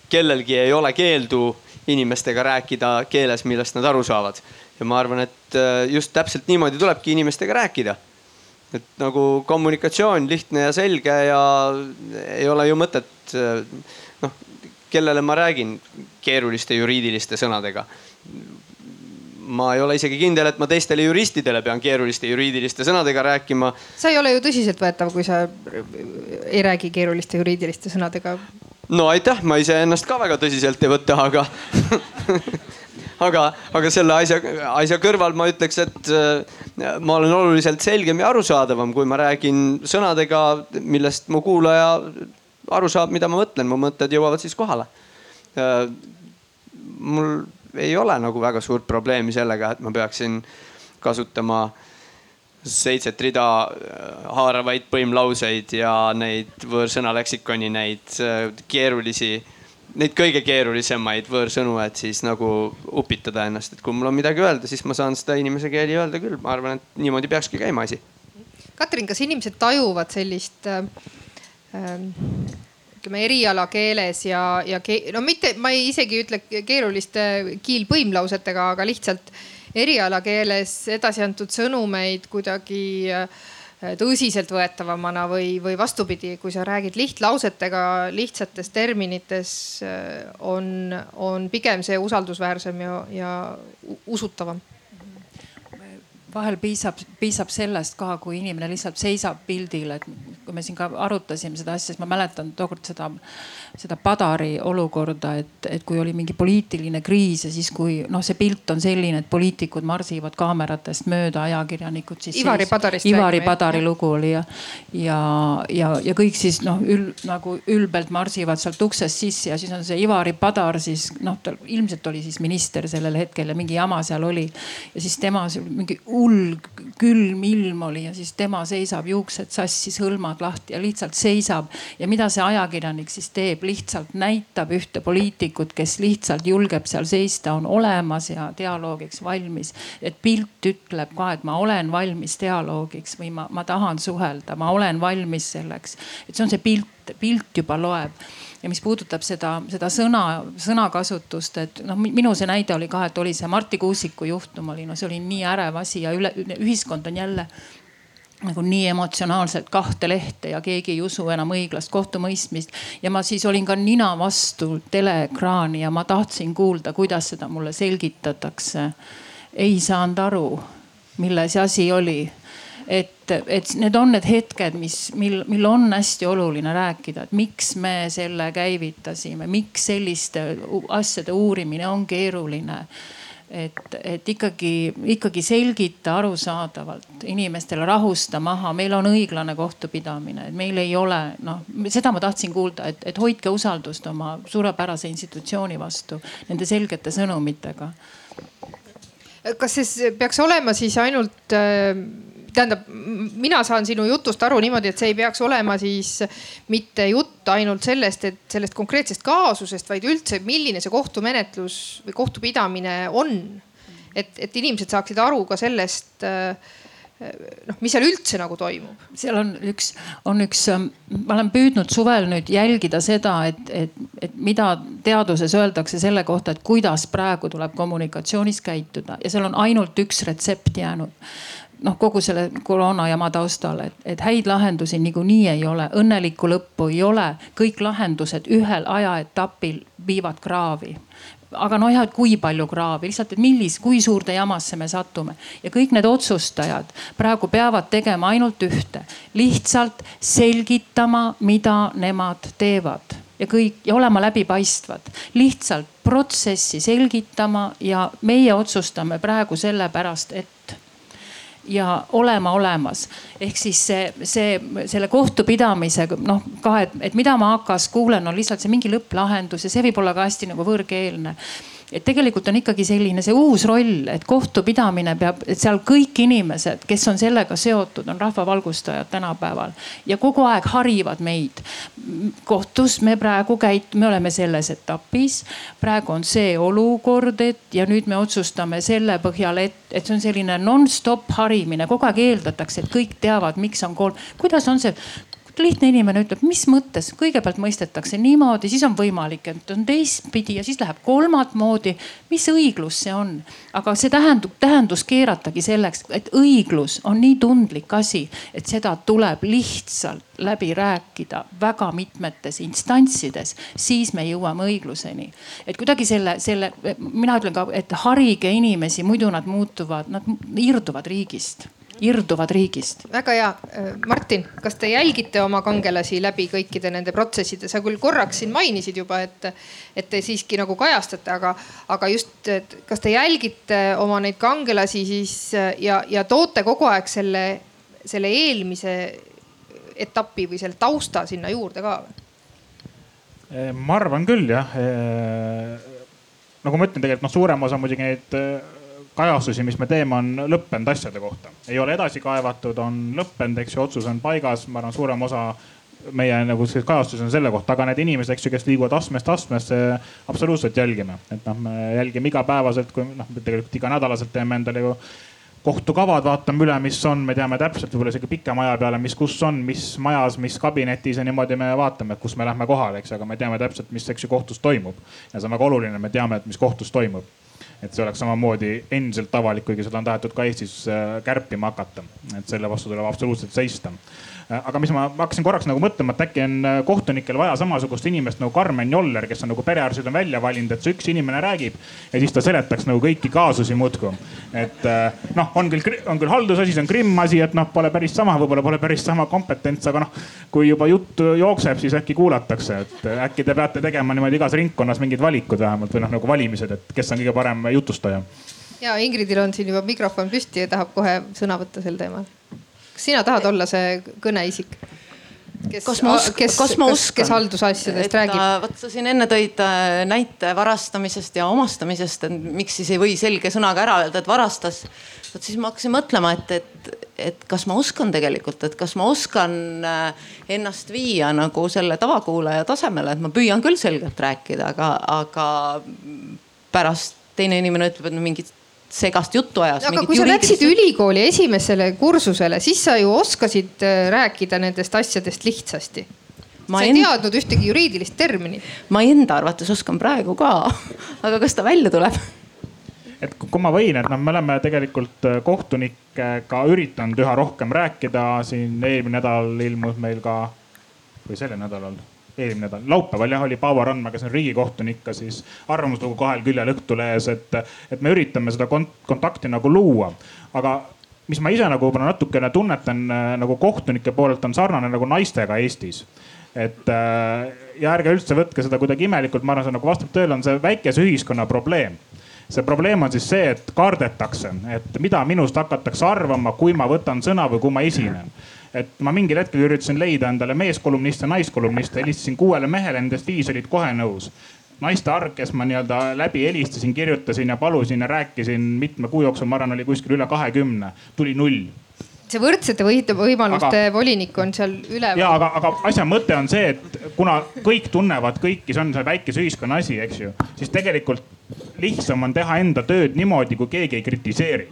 S8: kellelgi ei ole keeldu inimestega rääkida keeles, millest nad aru saavad. ja ma arvan, et äh, just täpselt niimoodi tulebki inimestega rääkida et nagu kommunikatsioon lihtne ja selge ja ei ole ju mõtet kellele ma räägin keeruliste juriidiliste sõnadega. ma ei ole isegi kindel, et ma teistele juristidele pean keeruliste juriidiliste sõnadega rääkima.
S2: sa ei ole ju tõsiseltvõetav, kui sa ei räägi keeruliste juriidiliste sõnadega.
S8: no aitäh, ma iseennast ka väga tõsiselt ei võta, aga aga, aga selle asja, asja kõrval ma ütleks, et äh, ma olen oluliselt selgem ja arusaadavam, kui ma räägin sõnadega, millest mu kuulaja aru saab, mida ma mõtlen, mu mõtted jõuavad siis kohale. Äh, mul ei ole nagu väga suurt probleemi sellega, et ma peaksin kasutama seitset rida äh, haaravaid põimlauseid ja neid võõrsõnaleksikoni, neid keerulisi neid kõige keerulisemaid võõrsõnu, et siis nagu upitada ennast, et kui mul on midagi öelda, siis ma saan seda inimese keeli öelda küll, ma arvan, et niimoodi peakski käima asi.
S2: Katrin, kas inimesed tajuvad sellist äh, ütleme erialakeeles ja, ja ke, no mitte, ma ei isegi ütle keeruliste kiilpõimlausetega, aga lihtsalt erialakeeles edasi antud sõnumeid kuidagi äh, tõsiseltvõetavamana või, või vastupidi, kui sa räägid lihtlausetega, lihtsates terminites, on, on pigem see usaldusväärsem ja, ja usutavam
S10: vahel piisab, piisab sellest ka, kui inimene lihtsalt seisab pildil, et kui me siin ka arutasime seda asja, siis ma mäletan tookord seda, seda Padari olukorda, et, et kui oli mingi poliitiline kriis ja siis, kui noh, see pilt on selline, et poliitikud marsivad kaameratest mööda, ajakirjanikud siis.
S2: Ivari Padarist.
S10: Ivari Padari lugu oli ja, ja, ja, ja kõik siis noh ül, nagu ülbelt marsivad sealt uksest sisse ja siis on see Ivari Padar siis noh, tal ilmselt oli siis minister sellel hetkel ja mingi jama seal oli. ja siis tema mingi hull külm ilm oli ja siis tema seisab juuksed sassis, hõlmad lahti ja lihtsalt seisab. ja mida see ajakirjanik siis teeb, lihtsalt näitab ühte poliitikut, kes lihtsalt julgeb seal seista, on olemas ja dialoogiks valmis. et pilt ütleb ka, et ma olen valmis dialoogiks või ma, ma tahan suhelda, ma olen valmis selleks. et see on see pilt, pilt juba loeb ja mis puudutab seda, seda sõna, sõnakasutust, et noh, minu see näide oli ka, et oli see Marti Kuusiku juhtum oli, no see oli nii ärev asi ja üle, ühiskond on jälle nagu nii emotsionaalselt kahte lehte ja keegi ei usu enam õiglast kohtumõistmist. ja ma siis olin ka nina vastu teleekraani ja ma tahtsin kuulda, kuidas seda mulle selgitatakse. ei saanud aru, milles asi oli et, et need on need hetked, mis, mil, mil on hästi oluline rääkida, et miks me selle käivitasime, miks selliste asjade uurimine on keeruline et, et ikkagi, ikkagi selgita arusaadavalt inimestele, rahusta maha, meil on õiglane kohtupidamine, et meil ei ole noh, seda ma tahtsin kuulda, et, et hoidke usaldust oma suurepärase institutsiooni vastu nende selgete sõnumitega.
S2: kas siis peaks olema siis ainult äh tähendab, mina saan sinu jutust aru niimoodi, et see ei peaks olema siis mitte jutt ainult sellest, et sellest konkreetsest kaasusest, vaid üldse, milline see kohtumenetlus või kohtupidamine on. et, et inimesed saaksid aru ka sellest noh, mis seal üldse nagu toimub?
S10: seal on üks, on üks, ma olen püüdnud suvel nüüd jälgida seda, et, et, et mida teaduses öeldakse selle kohta, et kuidas praegu tuleb kommunikatsioonis käituda ja seal on ainult üks retsept jäänud noh, kogu selle koroona jama taustal, et, et häid lahendusi niikuinii ei ole, õnnelikku lõppu ei ole, kõik lahendused ühel ajaetapil viivad kraavi. Aga noh, jah, et kui palju kraavi, lihtsalt, et millis, kui suurde jamasse me satume. Ja kõik need otsustajad praegu peavad tegema ainult ühte, lihtsalt selgitama, mida nemad teevad. Ja kõik ja olema läbipaistvad, lihtsalt protsessi selgitama ja meie otsustame praegu sellepärast, et ja olema olemas. ehk siis see, see, selle kohtupidamisega noh ka, et, et mida ma AK-s kuulen, on lihtsalt see mingi lõpplahendus ja see võib olla ka hästi nagu võõrkeelne et tegelikult on ikkagi selline see uus roll, et kohtupidamine peab, et seal kõik inimesed, kes on sellega seotud, on rahvavalgustajad tänapäeval. Ja kogu aeg harivad meid. kohtus me praegu käit-, me oleme selles etapis, praegu on see olukord, et ja nüüd me otsustame selle põhjal, et, et see on selline nonstop harimine, kogu aeg eeldatakse, et kõik teavad, miks on kolm, kuidas on see lihtne inimene ütleb, mis mõttes, kõigepealt mõistetakse niimoodi, siis on võimalik, et on teistpidi ja siis läheb kolmat moodi. mis õiglus see on? aga see tähendub, tähendus keeratagi selleks, et õiglus on nii tundlik asi, et seda tuleb lihtsalt läbi rääkida väga mitmetes instantsides, siis me jõuame õigluseni. et kuidagi selle, selle, mina ütlen ka, et harige inimesi, muidu nad muutuvad, nad irduvad riigist irduvad riigist.
S2: väga hea. Martin, kas te jälgite oma kangelasi läbi kõikide nende protsesside, sa küll korraks siin mainisid juba, et, et te siiski nagu kajastate, aga, aga just, et kas te jälgite oma neid kangelasi siis ja, ja toote kogu aeg selle, selle eelmise etapi või selle tausta sinna juurde ka?
S6: ma arvan küll jah. nagu ma ütlen, tegelikult noh, suurem osa muidugi neid kajastusi, mis me teeme, on lõppenud asjade kohta. ei ole edasi kaevatud, on lõppenud, eks ju, otsus on paigas, ma arvan, suurem osa meie nagu see kajastus on selle kohta, aga need inimesed, eks ju, kes liiguvad astmest astmesse, absoluutselt jälgime, et noh, me jälgime igapäevaselt, kui noh, tegelikult iganädalaselt teeme endale ju kohtukavad, vaatame üle, mis on, me teame täpselt võib-olla isegi pikema aja peale, mis, kus on, mis majas, mis kabinetis ja niimoodi me vaatame, kus me lähme kohale, eks, aga me teame täpselt, mis, eks ju, kohtus toimub. ja see on väga oluline, me teame, et mis kohtus toimub et see oleks samamoodi endiselt avalik, kuigi seda on tahetud ka Eestis kärpima hakata. et selle vastu tuleb absoluutselt seista Äh, aga mis ma hakkasin korraks nagu mõtlema, et äkki on äh, kohtunikel vaja samasugust inimest nagu Karmen Joller, kes on nagu perearstid on välja valinud, et see üks inimene räägib ja siis ta seletaks nagu kõiki kaasusi muudkui. et äh, noh, on küll, on küll haldusasi, see on krimmasi, et noh, pole päris sama, võib-olla pole päris sama kompetents, aga noh, kui juba jutt jookseb, siis äkki kuulatakse, et äkki te peate tegema niimoodi igas ringkonnas mingid valikud vähemalt või noh, nagu valimised, et kes on kõige parem jutustaja
S2: ja Ingridil on siin juba mikrofon püsti ja tahab kohe sõna võtta sel teemal kas sina tahad olla see kõneisik? kes,
S9: kas ma oskan,
S2: kes,
S9: kas ma oskan?
S2: kes haldusasjadest räägib?
S9: vot sa siin enne tõid äh, näite varastamisest ja omastamisest, et miks siis ei või selge sõnaga ära öelda, et varastas. vot siis ma hakkasin mõtlema, et, et, et kas ma oskan tegelikult, et kas ma oskan äh, ennast viia nagu selle tavakuulaja tasemele, et ma püüan küll selgelt rääkida, aga, aga pärast teine inimene ütleb, et no mingid segast juttu ajas.
S2: aga kui sa läksid ülikooli esimesele kursusele, siis sa ju oskasid äh, rääkida nendest asjadest lihtsasti. sa ei end... teadnud ühtegi juriidilist terminit.
S9: ma enda arvates oskan praegu ka, aga kas ta välja tuleb?
S6: et kui ma võin, et noh, me oleme tegelikult äh, kohtunikega üritanud üha rohkem rääkida, siin eelmine nädal ilmus meil ka või sellel nädalal eelmine nädal, laupäeval jah, oli Paavo Randma, kes on riigikohtunik siis arvamuslugu kahel küljel Õhtulehes, et, et me üritame seda kont kontakti nagu luua. aga mis ma ise nagu võib-olla natukene tunnetan äh, nagu kohtunike poolelt on sarnane nagu naistega Eestis. Et äh, ja ärge üldse võtke seda kuidagi imelikult, ma arvan, see nagu vastab tõele, on see väikese ühiskonna probleem. See probleem on siis see, et kardetakse, et mida minust hakatakse arvama, kui ma võtan sõna või kui ma esinen et ma mingil hetkel üritasin leida endale meeskolumniste, naiskolumniste, helistasin kuuele mehele, nendest viis olid kohe nõus. Naiste arv, kes ma nii-öelda läbi helistasin, kirjutasin ja palusin ja rääkisin mitme kuu jooksul, ma arvan, oli kuskil üle kahekümne, tuli null.
S2: See võrdsete võimaluste aga, volinik on seal üleval.
S6: ja aga, aga asja mõte on see, et kuna kõik tunnevad kõiki, see on see väikese ühiskonna asi, eks ju, siis tegelikult lihtsam on teha enda tööd niimoodi, kui keegi ei kritiseeri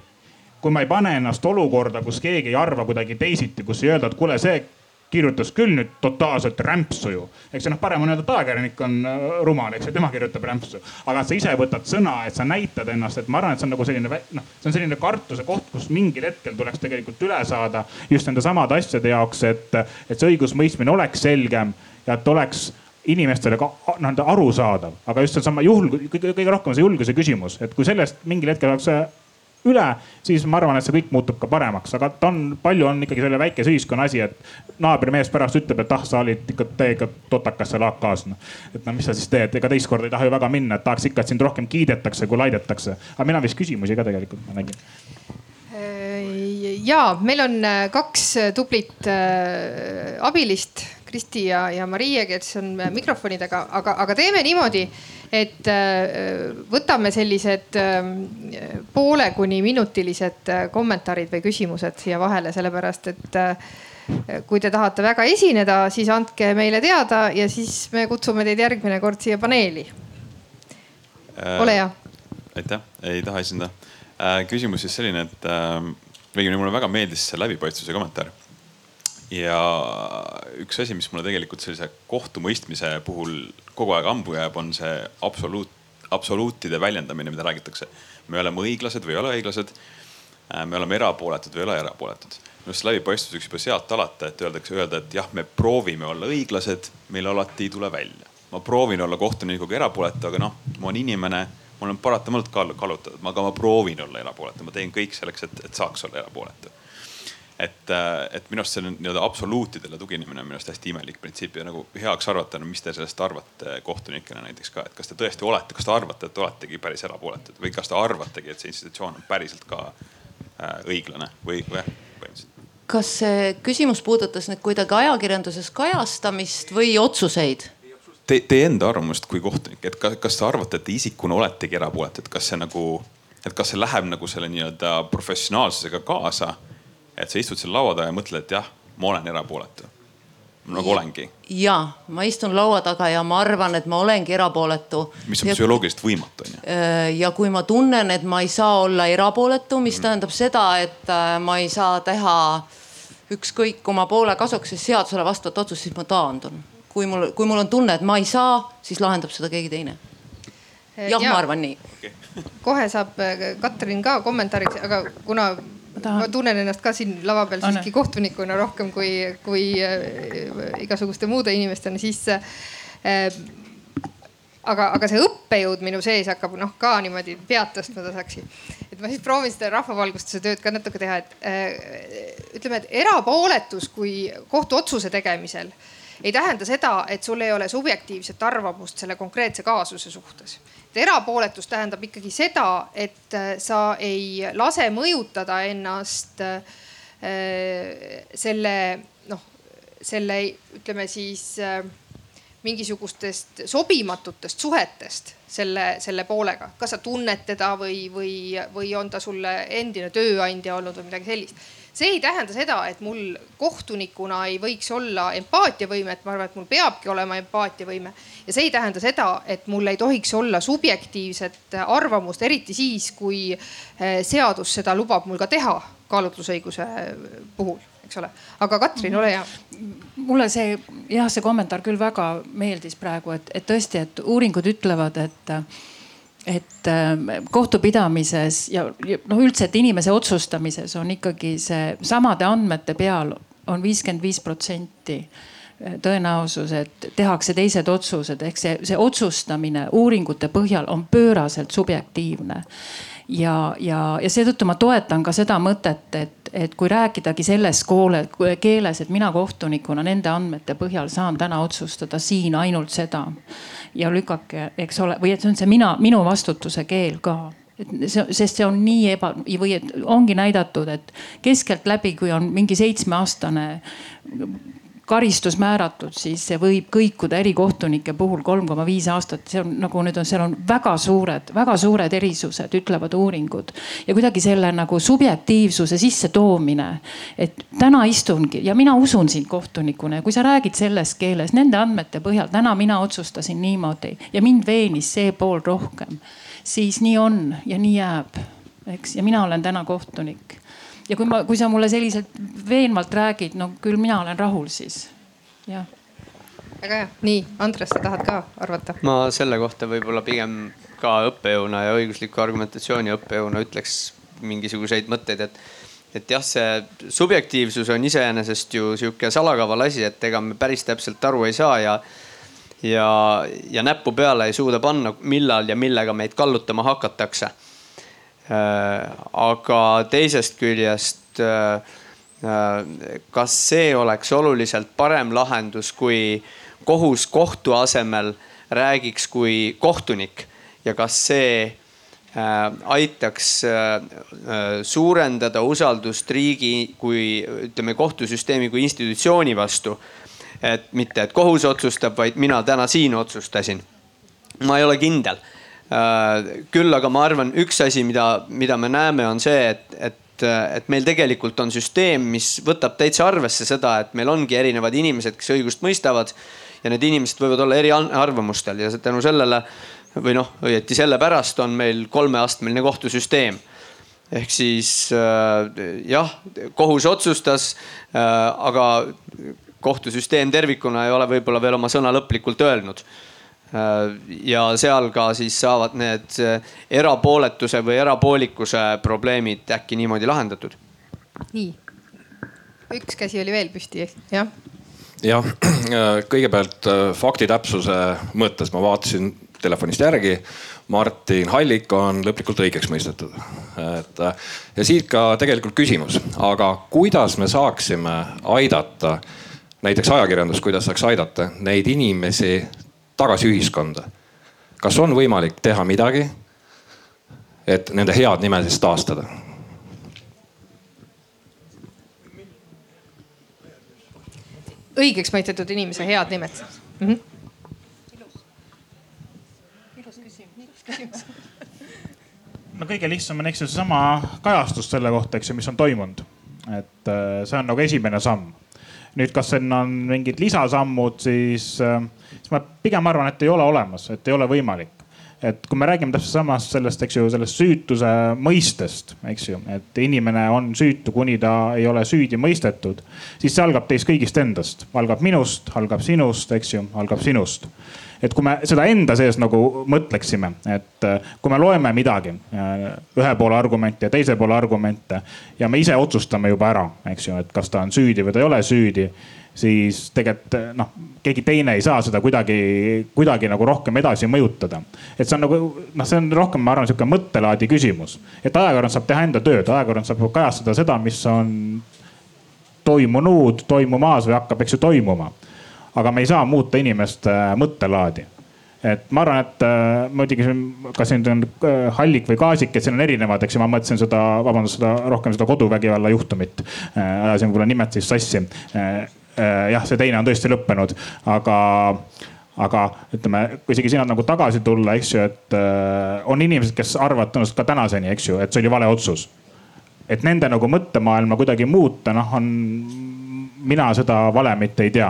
S6: kui ma ei pane ennast olukorda, kus keegi ei arva kuidagi teisiti, kus ei öelda, et kuule, see kirjutas küll nüüd totaalselt rämpsu ju. eks see noh, parem on öelda, et ajakirjanik on äh, rumal, eks ju, tema kirjutab rämpsu. aga sa ise võtad sõna, et sa näitad ennast, et ma arvan, et see on nagu selline noh, see on selline kartuse koht, kus mingil hetkel tuleks tegelikult üle saada just nende samade asjade jaoks, et, et see õigusmõistmine oleks selgem ja et oleks inimestele ka noh arusaadav, aga just seesama juhul, kõige rohkem see julguse küsimus, et kui sellest mingil hetkel oleks üle, siis ma arvan, et see kõik muutub ka paremaks, aga ta on, palju on ikkagi selle väikese ühiskonna asi, et naabrimees pärast ütleb, et ah, sa olid ikka täiega totakas seal AK-s no.. et no mis sa siis teed, ega teist korda ei taha ju väga minna, et tahaks ikka, et sind rohkem kiidetakse kui laidetakse. aga on vist küsimusi ka tegelikult, ma nägin
S2: äh, ja meil on äh, kaks tublit äh, abilist, Kristi ja, ja Marie, kes on mikrofonidega, aga, aga teeme niimoodi et äh, võtame sellised äh, poole kuni minutilised äh, kommentaarid või küsimused siia vahele, sellepärast et kui te tahate väga esineda, siis andke meile teada ja siis me kutsume teid järgmine kord siia paneeli. ole hea.
S7: aitäh, ei taha esineda. küsimus siis selline, et õigemini mulle väga meeldis see läbipaistvuse kommentaar ja üks asi, mis mulle tegelikult sellise kohtumõistmise puhul kogu aeg hambu jääb, on see absoluut, absoluutide väljendamine, mida räägitakse. me oleme õiglased või ei ole õiglased. Äh, me oleme erapooletud või ei ole erapooletud. minu arust läbipaistvus võiks juba sealt alata, et öeldakse, öelda, et jah, me proovime olla õiglased, meil alati ei tule välja. ma proovin olla kohtunikuga erapooletu, aga noh, ma olen inimene, ma olen paratamatult kallutatud, aga ma proovin olla erapooletu, ma teen kõik selleks, et, et saaks olla erapooletu et, äh, et minu arust see nii-öelda absoluutidele tuginemine on minu arust hästi imelik printsiip ja nagu heaks arvata, no mis te sellest arvate kohtunikena näiteks ka, et kas te tõesti olete, kas te arvate, et oletegi päris erapooletud või kas te arvategi, et see institutsioon on päriselt ka äh, õiglane või, või põhimõtteliselt?
S9: Kas see küsimus puudutas nüüd kuidagi ajakirjanduses kajastamist või otsuseid?
S7: Te, teie enda arvamust kui kohtunik, et kas, kas te arvate, et te isikuna oletegi erapooletud, kas see nagu, et kas see läheb nagu selle nii-öelda professionaalsusega kaasa et sa istud seal laua taga ja mõtled, et jah, ma olen erapooletu. nagu olengi.
S9: ja ma istun laua taga ja ma arvan, et ma olengi erapooletu.
S7: mis on psühholoogiliselt võimatu on ju.
S9: Äh, ja kui ma tunnen, et ma ei saa olla erapooletu, mis mm. tähendab seda, et äh, ma ei saa teha ükskõik oma poole kasuks siis seadusele vastavat otsust, siis ma taandun. kui mul, kui mul on tunne, et ma ei saa, siis lahendab seda keegi teine jah ja,, ma arvan nii okay.
S2: kohe saab Katrin ka kommentaariks, aga kuna ma, ma tunnen ennast ka siin lava peal Anne. siiski kohtunikuna rohkem kui, kui äh, igasuguste muude inimestena, siis äh, aga, aga see õppejõud minu sees hakkab noh ka niimoodi pead tõstma tasakesi. et ma siis proovin seda rahvavalgustuse tööd ka natuke teha, et äh, ütleme, et erapooletus kui kohtuotsuse tegemisel ei tähenda seda, et sul ei ole subjektiivset arvamust selle konkreetse kaasuse suhtes erapooletus tähendab ikkagi seda, et äh, sa ei lase mõjutada ennast äh, selle noh, selle ütleme siis äh, mingisugustest sobimatutest suhetest selle, selle poolega, kas sa tunned teda või, või, või on ta sulle endine tööandja olnud või midagi sellist see ei tähenda seda, et mul kohtunikuna ei võiks olla empaatiavõimet, ma arvan, et mul peabki olema empaatiavõime. ja see ei tähenda seda, et mul ei tohiks olla subjektiivset arvamust, eriti siis, kui eh, seadus seda lubab mul ka teha kaalutlusõiguse puhul eks ole. aga Katrin, ole hea.
S10: mulle see jah, see kommentaar küll väga meeldis praegu, et, et tõesti, et uuringud ütlevad, et et ähm, kohtupidamises ja noh, üldse, et inimese otsustamises on ikkagi see samade andmete peal on viiskümmend viis protsenti äh, tõenäosus, et tehakse teised otsused, ehk see, see otsustamine uuringute põhjal on pööraselt subjektiivne. ja, ja, ja seetõttu ma toetan ka seda mõtet, et, et kui rääkidagi selles koole, keeles, et mina kohtunikuna nende andmete põhjal saan täna otsustada siin ainult seda ja lükake, eks ole, või et see on see mina, minu vastutuse keel ka. Et see, sest see on nii eba või et ongi näidatud, et keskeltläbi, kui on mingi seitsmeaastane karistus määratud, siis see võib kõikuda erikohtunike puhul kolm koma viis aastat, see on nagu nüüd on, seal on väga suured, väga suured erisused, ütlevad uuringud. ja kuidagi selle nagu subjektiivsuse sissetoomine, et täna istungi ja mina usun sind kohtunikuna ja kui sa räägid selles keeles, nende andmete põhjal, täna mina otsustasin niimoodi ja mind veenis see pool rohkem, siis nii on ja nii jääb, eks, ja mina olen täna kohtunik ja kui ma, kui sa mulle selliselt veenvalt räägid, no küll mina olen rahul siis, jah.
S2: väga hea, nii Andres, sa tahad ka arvata?
S8: ma selle kohta võib-olla pigem ka õppejõuna ja õigusliku argumentatsiooni õppejõuna ütleks mingisuguseid mõtteid, et et jah, see subjektiivsus on iseenesest ju sihuke salakaval asi, et ega me päris täpselt aru ei saa ja ja, ja näppu peale ei suuda panna, millal ja millega meid kallutama hakatakse aga teisest küljest, äh, äh, kas see oleks oluliselt parem lahendus, kui kohus kohtu asemel räägiks kui kohtunik ja kas see aitaks suurendada usaldust riigi kui ütleme, kohtusüsteemi kui institutsiooni vastu. et mitte, et kohus otsustab, vaid mina täna siin otsustasin. ma ei ole kindel Äh, küll aga ma arvan, üks asi, mida, mida me näeme, on see, et, et, et meil tegelikult on süsteem, mis võtab täitsa arvesse seda, et meil ongi erinevad inimesed, kes õigust mõistavad. ja need inimesed võivad olla eri arvamustel ja tänu sellele või noh, õieti sellepärast on meil kolmeastmeline kohtusüsteem ehk siis äh, jah, kohus otsustas äh,, aga kohtusüsteem tervikuna ei ole võib-olla veel oma sõna lõplikult öelnud Äh, ja seal ka siis saavad need äh, erapooletuse või erapoolikuse probleemid äkki niimoodi lahendatud.
S2: nii, üks käsi oli veel püsti, jah?
S11: jah, kõigepealt äh, fakti täpsuse mõttes ma vaatasin telefonist järgi. Martin Hallik on lõplikult õigeks mõistetud. et ja siit ka tegelikult küsimus, aga kuidas me saaksime aidata, näiteks ajakirjandus, kuidas saaks aidata neid inimesi tagasi ühiskonda. kas on võimalik teha midagi, et nende head nime siis taastada?
S2: õigeks mõistetud inimese head nimed mm. -hmm.
S6: no kõige lihtsam on, eks ju, seesama kajastus selle kohta, eks ju, mis on toimunud. et äh, see on nagu esimene samm. nüüd, kas sinna on mingid lisasammud, siis äh, siis ma pigem arvan, et ei ole olemas, et ei ole võimalik et kui me räägime täpselt samast sellest, eks ju, sellest süütuse mõistest, eks ju, et inimene on süütu, kuni ta ei ole süüdi mõistetud, siis see algab teist kõigist endast, algab minust, algab sinust, eks ju, algab sinust. et kui me seda enda sees nagu mõtleksime, et äh, kui me loeme midagi, äh, ühe poole argumente ja teise poole argumente ja me ise otsustame juba ära, eks ju, et kas ta on süüdi või ta ei ole süüdi siis tegelikult äh, noh, keegi teine ei saa seda kuidagi, kuidagi nagu rohkem edasi mõjutada. et see on nagu noh, see on rohkem, ma arvan, sihuke mõttelaadi küsimus, et ajakirjandus saab teha enda tööd, ajakirjandus saab kajastada seda, mis on toimunud, toimumas või hakkab, eks ju, toimuma. Aga me ei saa muuta inimeste äh, mõttelaadi. Et ma arvan, et äh, muidugi kas nüüd on äh, hallik või kaasik, et siin on erinevad, eks ju, ma mõtlesin seda, vabandust, seda rohkem seda koduvägivalla juhtumit. Ajasin võib-olla nimed siis sassi jah, see teine on tõesti lõppenud, aga, aga ütleme, kui isegi sinna nagu tagasi tulla, eks ju, et äh, on inimesed, kes arvavad tõenäoliselt ka tänaseni, eks ju, et see oli vale otsus. et nende nagu mõttemaailma kuidagi muuta, noh, on, mina seda valemit ei tea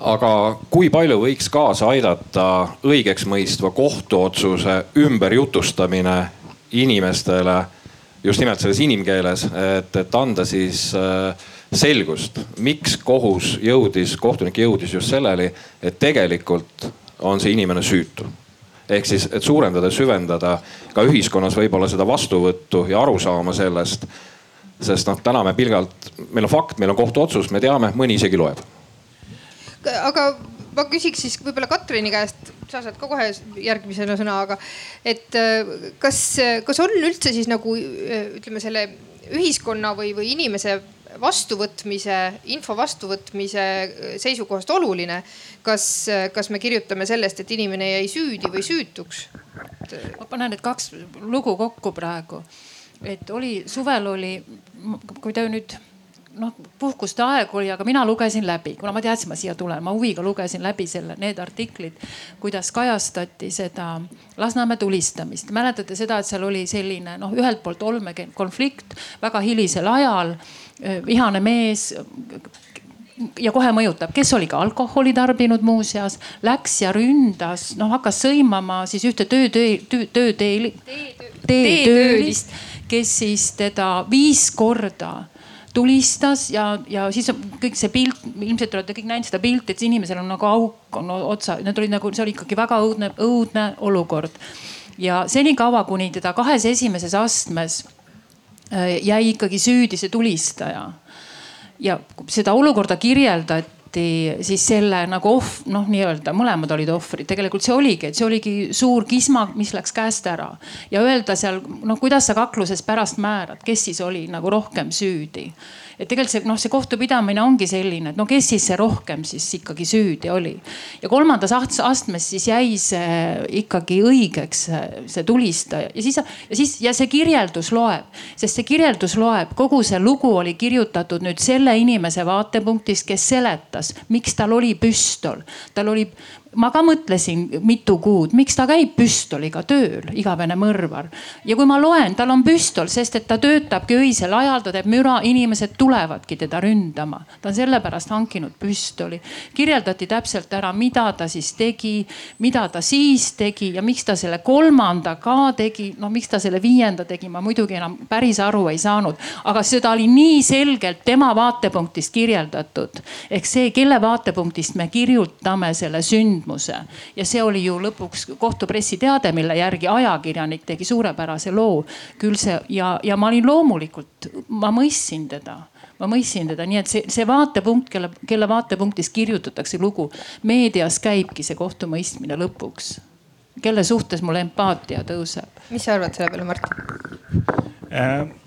S11: aga kui palju võiks kaasa aidata õigeksmõistva kohtuotsuse ümberjutustamine inimestele just nimelt selles inimkeeles, et, et anda siis äh, selgust, miks kohus jõudis, kohtunik jõudis just selleni, et tegelikult on see inimene süütu. ehk siis, et suurendada, süvendada ka ühiskonnas võib-olla seda vastuvõttu ja arusaama sellest. sest noh, täna me pilgalt, meil on fakt, meil on kohtuotsus, me teame, mõni isegi loeb
S2: aga ma küsiks siis võib-olla Katrini käest, sa saad ka kohe järgmisena sõna, aga et äh, kas, kas on üldse siis nagu äh, ütleme selle ühiskonna või, või inimese vastuvõtmise, info vastuvõtmise seisukohast oluline. kas, kas me kirjutame sellest, et inimene jäi süüdi või süütuks?
S10: ma panen need kaks lugu kokku praegu, et oli suvel oli, kui te nüüd noh, puhkuste aeg oli, aga mina lugesin läbi, kuna ma teadsin, ma siia tulen, ma huviga lugesin läbi selle, need artiklid, kuidas kajastati seda Lasnamäe tulistamist. mäletate seda, et seal oli selline noh, ühelt poolt olmekonflikt väga hilisel ajal, vihane mees ja kohe mõjutab, kes oli ka alkoholi tarbinud muuseas, läks ja ründas, noh hakkas sõimama siis ühte töötöö, töötee, teetöölist, kes siis teda viis korda tulistas ja, ja siis kõik see pilt, ilmselt olete kõik näinud seda pilti, et inimesel on nagu auk on otsa, need olid nagu, see oli ikkagi väga õudne, õudne olukord. ja senikaua, kuni teda kahes esimeses astmes äh, jäi ikkagi süüdi see tulistaja. ja seda olukorda kirjeldati siis selle nagu ohv-, noh, nii-öelda mõlemad olid ohvrid, tegelikult see oligi, et see oligi suur kisma, mis läks käest ära. ja öelda seal, noh, kuidas sa kakluses pärast määrad, kes siis oli nagu rohkem süüdi et tegelikult see noh, see kohtupidamine ongi selline, et no kes siis see rohkem siis ikkagi süüdi oli. ja kolmandas astmes siis jäi see ikkagi õigeks, see tulistaja ja siis, ja siis ja see kirjeldus loeb, sest see kirjeldus loeb, kogu see lugu oli kirjutatud nüüd selle inimese vaatepunktist, kes seletas, miks tal oli püstol. tal oli ma ka mõtlesin mitu kuud, miks ta käib püstoliga tööl, igavene mõrvar. ja kui ma loen, tal on püstol, sest et ta töötabki öisel ajal, ta teeb müra, inimesed tulevadki teda ründama. ta on sellepärast hankinud püstoli. kirjeldati täpselt ära, mida ta siis tegi, mida ta siis tegi ja miks ta selle kolmanda ka tegi. no miks ta selle viienda tegi, ma muidugi enam päris aru ei saanud, aga seda oli nii selgelt tema vaatepunktist kirjeldatud. ehk see, kelle vaatepunktist me kirjutame selle sündmuse sündmuse. ja see oli ju lõpuks kohtu pressiteade, mille järgi ajakirjanik tegi suurepärase loo. küll see ja, ja ma olin loomulikult, ma mõistsin teda ma mõistsin teda, nii et see, see vaatepunkt, kelle, kelle vaatepunktist kirjutatakse lugu, meedias käibki see kohtumõistmine lõpuks. kelle suhtes mul empaatia tõuseb.
S2: mis sa arvad selle peale, Mart
S6: äh,?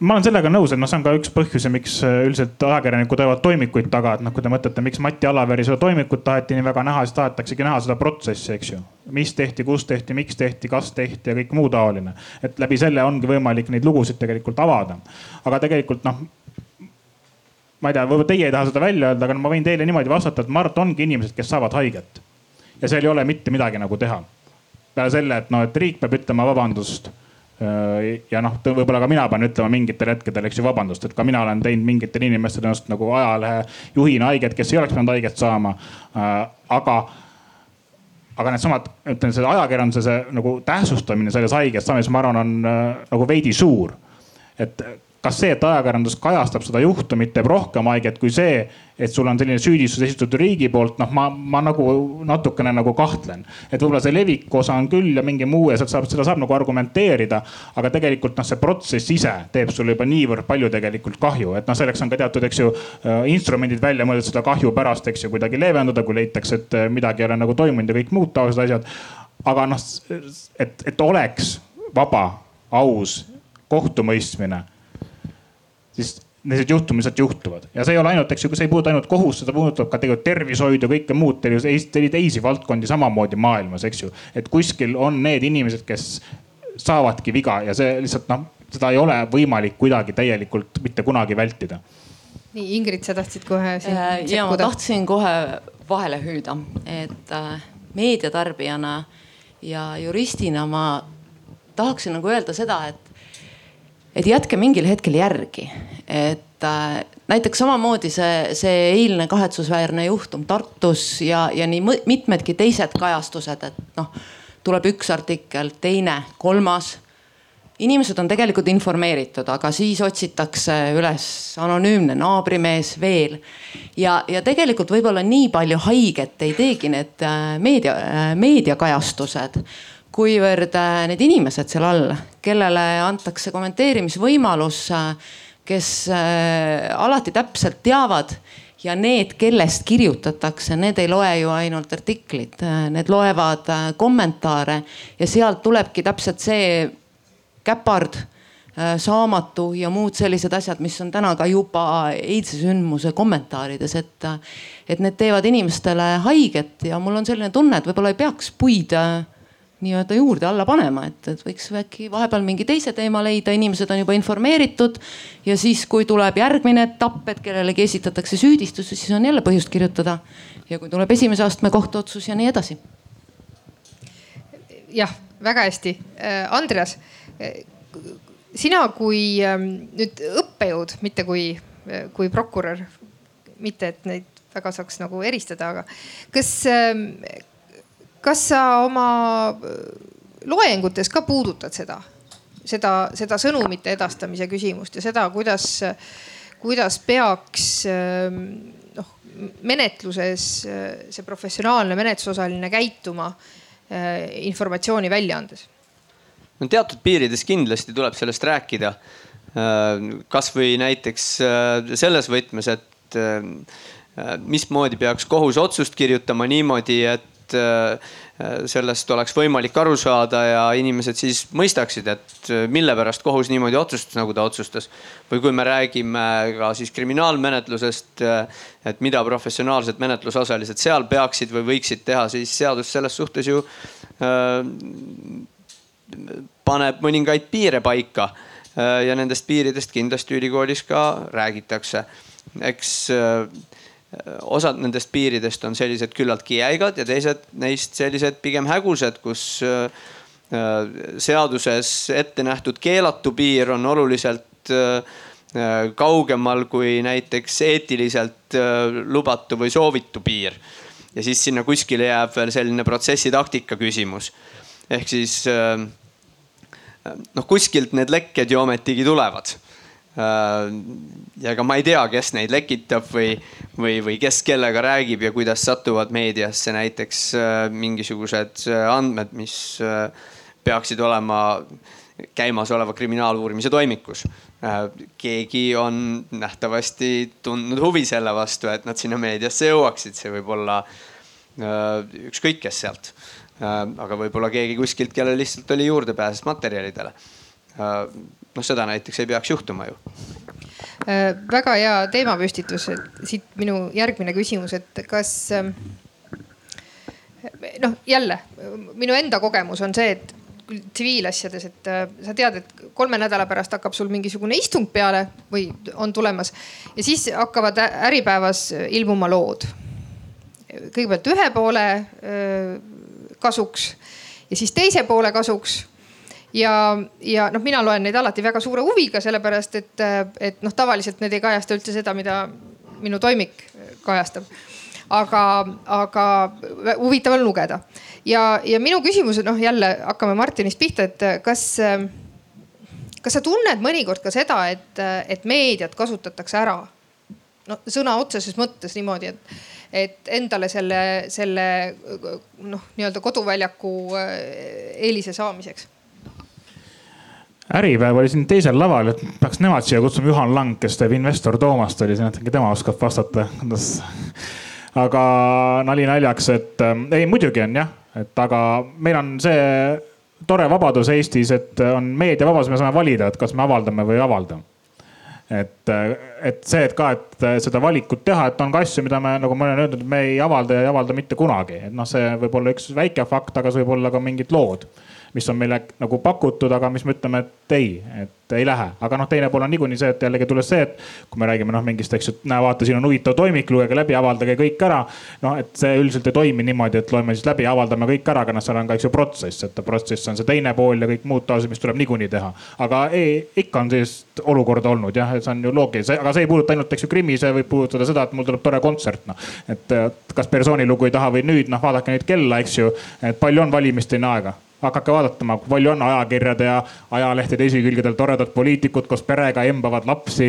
S6: Ma olen sellega nõus, et noh, see on ka üks põhjusi, miks äh, üldiselt ajakirjanikud ajavad toimikuid taga, et noh, kui te mõtlete, miks Mati Alaveri seda toimikut taheti nii väga näha, siis tahetaksegi näha seda protsessi, eks ju. mis tehti, kus tehti, miks tehti, kas tehti ja kõik muu taoline. et läbi selle ongi võimalik neid lugusid tegelikult avada. aga tegelikult noh, ma ei tea, võib-olla teie ei taha seda välja öelda, aga no ma võin teile niimoodi vastata, et Mart ongi inimesed, kes saavad haiget. ja seal ei ole mitte midagi nagu teha. peale selle, et noh, et riik peab ütlema vabandust ja noh, võib-olla ka mina pean ütlema mingitel hetkedel, eks ju, vabandust, et ka mina olen teinud mingitel inimestel ennast nagu ajalehe juhina haiget, kes ei oleks pidanud haiget saama. Äh, aga, aga needsamad, ütlen selle ajakirjanduse see nagu tähtsustamine selles haiges saamises, ma arvan, on äh, nagu veidi suur. et kas see, et ajakirjandus kajastab seda juhtumit, teeb rohkem haiget kui see, et sul on selline süüdistus esitatud riigi poolt, noh, ma, ma nagu natukene nagu kahtlen. et võib-olla see leviku osa on küll ja mingi muu ja sealt saab, seda saab nagu argumenteerida. aga tegelikult noh, see protsess ise teeb sulle juba niivõrd palju tegelikult kahju, et noh, selleks on ka teatud, eks ju, äh, instrumendid välja mõeldud seda kahju pärast, eks ju, kuidagi leevendada, kui leitakse, et äh, midagi ei ole nagu toimunud ja kõik muud taolised asjad. aga noh, et, et oleks vaba, aus kohtumõistmine, siis sellised juhtumid lihtsalt juhtuvad ja see ei ole ainult, eks ju, see ei puuduta ainult kohust, seda puudutab ka tegelikult tervishoidu, kõike muud, teisi valdkondi samamoodi maailmas, eks ju. et kuskil on need inimesed, kes saavadki viga ja see lihtsalt noh, seda ei ole võimalik kuidagi täielikult mitte kunagi vältida.
S2: nii Ingrid, sa tahtsid kohe siin
S9: äh, sekkuda? ja ma tahtsin kohe vahele hüüda, et äh, meediatarbijana ja juristina ma tahaksin nagu öelda seda, et et jätke mingil hetkel järgi, et äh, näiteks samamoodi see, see eilne kahetsusväärne juhtum Tartus ja, ja nii mitmedki teised kajastused, et noh, tuleb üks artikkel, teine, kolmas. Inimesed on tegelikult informeeritud, aga siis otsitakse üles anonüümne naabrimees veel. ja, ja tegelikult võib-olla nii palju haiget ei teegi need äh, meedia, äh, meediakajastused kuivõrd äh, need inimesed seal all, kellele antakse kommenteerimisvõimalus, äh, kes äh, alati täpselt teavad ja need, kellest kirjutatakse, need ei loe ju ainult artiklit, need loevad kommentaare ja sealt tulebki täpselt see käpard, saamatu ja muud sellised asjad, mis on täna ka juba eilse sündmuse kommentaarides, et, et need teevad inimestele haiget ja mul on selline tunne, et võib-olla ei peaks puid nii-öelda juurde alla panema, et, et võiks äkki vahepeal mingi teise teema leida, inimesed on juba informeeritud. ja siis, kui tuleb järgmine etapp, et kellelegi esitatakse süüdistus, siis on jälle põhjust kirjutada. ja kui tuleb esimese astme kohtuotsus ja nii edasi.
S2: jah, väga hästi. Äh, Andreas, äh, sina kui ähm, nüüd õppejõud, mitte kui, äh, kui prokurör, mitte et neid väga saaks nagu eristada, aga kas ähm, kas sa oma äh, loengutes ka puudutad seda, seda, seda sõnumite edastamise küsimust ja seda, kuidas, kuidas peaks ähm, noh menetluses äh, see professionaalne menetlusosaline käituma äh, informatsiooni välja andes?
S8: no teatud piirides kindlasti tuleb sellest rääkida. kasvõi näiteks selles võtmes, et mismoodi peaks kohus otsust kirjutama niimoodi, et et äh, sellest oleks võimalik aru saada ja inimesed siis mõistaksid, et äh, mille pärast kohus niimoodi otsustas, nagu ta otsustas. või kui me räägime ka siis kriminaalmenetlusest, äh, et mida professionaalsed menetlusosalised seal peaksid või võiksid teha, siis seadus selles suhtes ju paneb mõningaid piire paika ja nendest piiridest kindlasti ülikoolis ka räägitakse. eks osad nendest piiridest on sellised küllaltki jäigad ja teised neist sellised pigem hägused, kus äh, seaduses ette nähtud keelatu piir on oluliselt äh, kaugemal kui näiteks eetiliselt äh, lubatu või soovitu piir. ja siis sinna kuskile jääb veel selline protsessitaktika küsimus. ehk siis noh, kuskilt need lekked ju ometigi tulevad Äh, ja ega ma ei tea, kes neid lekitab või, või, või kes kellega räägib ja kuidas satuvad meediasse näiteks äh, mingisugused äh, andmed, mis peaksid olema käimasoleva kriminaaluurimise toimikus. keegi on nähtavasti tundnud huvi selle vastu, et nad sinna meediasse jõuaksid, see võib olla ükskõik kes sealt. aga võib-olla keegi kuskilt, kellel lihtsalt oli juurdepääs materjalidele noh, seda näiteks ei peaks juhtuma ju
S2: äh,. väga hea teemapüstitus, et siit minu järgmine küsimus, et kas äh, noh, jälle minu enda kogemus on see, et tsiviilasjades, et äh, sa tead, et kolme nädala pärast hakkab sul mingisugune istung peale või on tulemas ja siis hakkavad Äripäevas ilmuma lood. kõigepealt ühe poole äh, kasuks ja siis teise poole kasuks ja, ja noh, mina loen neid alati väga suure huviga, sellepärast et, et noh, tavaliselt need ei kajasta üldse seda, mida minu toimik kajastab. aga, aga huvitav on lugeda ja, ja minu küsimus, noh jälle hakkame Martinist pihta, et kas, kas sa tunned mõnikord ka seda, et, et meediat kasutatakse ära? no sõna otseses mõttes niimoodi, et, et endale selle, selle noh, nii-öelda koduväljaku eelise saamiseks
S6: Äripäev oli siin teisel laval, et peaks nemad siia kutsuma, Juhan Lang, kes teeb Investor Toomast oli siin, et äkki tema oskab vastata, kuidas. aga nali naljaks, et äh, ei muidugi on jah, et aga meil on see tore vabadus Eestis, et on meediavabadus, me saame valida, et kas me avaldame või ei avalda. et, et see, et ka, et seda valikut teha, et on ka asju, mida me, nagu ma olen öelnud, me ei avalda ja ei avalda mitte kunagi, et noh, see võib olla üks väike fakt, aga see võib olla ka mingid lood mis on meile nagu pakutud, aga mis me ütleme, et ei, et ei lähe. aga noh, teine pool on niikuinii see, et jällegi tulles see, et kui me räägime noh mingist, eks ju, et näe, vaata, siin on huvitav toimik, lugege läbi, avaldage kõik ära. noh, et see üldiselt ei toimi niimoodi, et loeme siis läbi, avaldame kõik ära, aga noh, seal on ka eks ju protsess, et protsess on see teine pool ja kõik muud taolised, mis tuleb niikuinii teha. aga ei, ikka on sellist olukorda olnud jah, et see on ju loogiline, aga see ei puuduta ainult, eks ju, Krimmi, see võib puudutada seda, et mul tuleb tore kontsert noh. et kas persooni lugu ei taha või nüüd noh, vaadake nüüd kella, eks ju, et palju on valimisteni aega hakake vaatama, kui palju on ajakirjade ja ajalehtede esikülgedel toredad poliitikud koos perega embavad lapsi.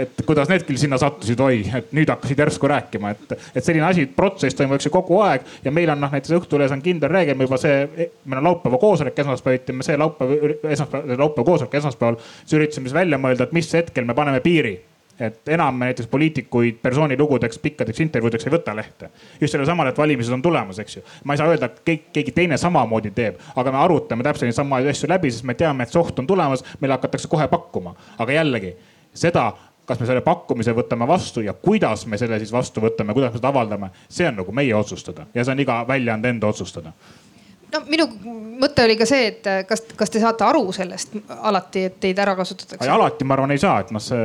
S6: et kuidas need küll sinna sattusid, oi, et nüüd hakkasid järsku rääkima, et, et selline asi, protsess toimub eks ju kogu aeg ja meil on noh, näiteks Õhtulehes on kindel reegel, me juba see, meil on laupäeva koosolek esmaspäeviti, me see laupäev, esmaspäev, laupäeva koosolek esmaspäeval, siis üritasime siis välja mõelda, et mis hetkel me paneme piiri et enam me näiteks poliitikuid persoonilugudeks, pikkadeks intervjuudeks ei võta lehte. just sellel samal, et valimised on tulemas, eks ju. ma ei saa öelda, et keegi, keegi teine samamoodi teeb, aga me arutame täpselt neid samu asju läbi, sest me teame, et see oht on tulemas, meile hakatakse kohe pakkuma. aga jällegi seda, kas me selle pakkumise võtame vastu ja kuidas me selle siis vastu võtame, kuidas me seda avaldame, see on nagu meie otsustada ja see on iga väljaande enda otsustada
S2: no minu mõte oli ka see, et kas, kas te saate aru sellest alati, et teid ära kasutatakse?
S6: alati ma arvan ei saa, et noh, see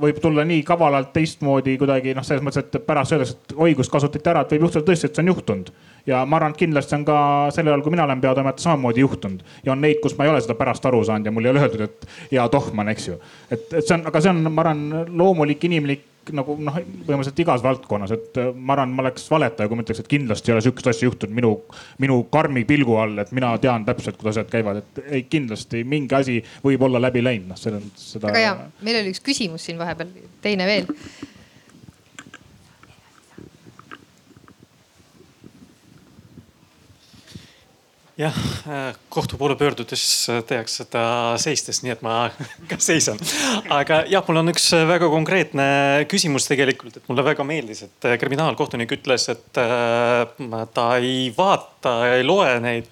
S6: võib tulla nii kavalalt teistmoodi kuidagi noh, selles mõttes, et pärast öeldakse, et õigust kasutati ära, et võib juhtuda tõesti, et see on juhtunud. ja ma arvan, et kindlasti on ka sellel ajal, kui mina olen peatoimetaja, samamoodi juhtunud ja on neid, kus ma ei ole seda pärast aru saanud ja mul ei ole öeldud, et hea tohman, eks ju. et, et see on, aga see on, ma arvan, loomulik inimlik nagu noh, põhimõtteliselt igas valdkonnas, et äh, ma arvan, ma oleks valetaja, kui ma ütleks, et kindlasti ei ole sihukest asja juhtunud minu, minu karmi pilgu all, et mina tean täpselt, kuidas asjad käivad, et ei kindlasti mingi asi võib olla läbi läinud, noh, selles mõttes seda.
S2: väga hea, meil oli üks küsimus siin vahepeal, teine veel
S12: jah, äh, kohtu poole pöördudes äh, tehakse seda seistes, nii et ma ka seisan. aga jah, mul on üks äh, väga konkreetne küsimus tegelikult, et mulle väga meeldis, et kriminaalkohtunik ütles, et ta ei vaata, ei loe neid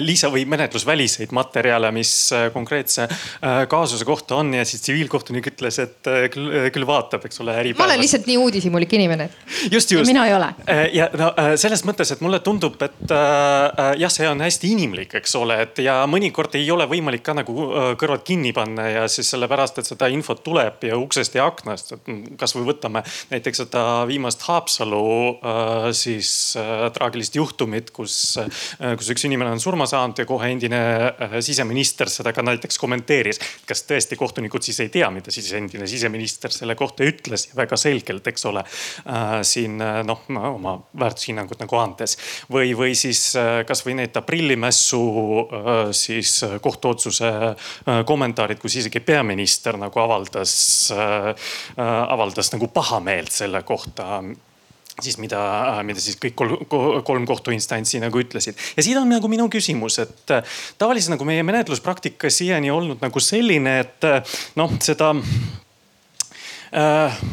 S12: lisa või menetlusväliseid materjale, mis äh, konkreetse äh, kaasuse kohta on ja siis tsiviilkohtunik ütles, et küll, küll vaatab, eks ole.
S2: ma olen lihtsalt nii uudishimulik inimene.
S12: just, just.
S9: mina ei ole.
S12: ja no selles mõttes, et mulle tundub, et jah, see on hästi inimlik, eks ole, et ja mõnikord ei ole võimalik ka nagu kõrvad kinni panna ja siis sellepärast, et seda infot tuleb ja uksest ja aknast. kasvõi võtame näiteks seda viimast Haapsalu siis traagilist juhtumit, kus, kus üks inimene on surma saanud ja kohe endine äh, siseminister seda ka näiteks kommenteeris. kas tõesti kohtunikud siis ei tea, mida siis endine siseminister selle kohta ütles väga selgelt, eks ole äh,. siin äh, noh, oma väärtushinnangut nagu andes või, või siis äh, kasvõi need aprillimässu siis kohtuotsuse kommentaarid, kus isegi peaminister nagu avaldas äh,, avaldas nagu pahameelt selle kohta siis mida, mida siis kõik kolm, kohtuinstantsi nagu ütlesid. ja siin on nagu minu küsimus, et äh, tavaliselt nagu meie menetluspraktika siiani olnud nagu selline, et äh, noh, seda äh,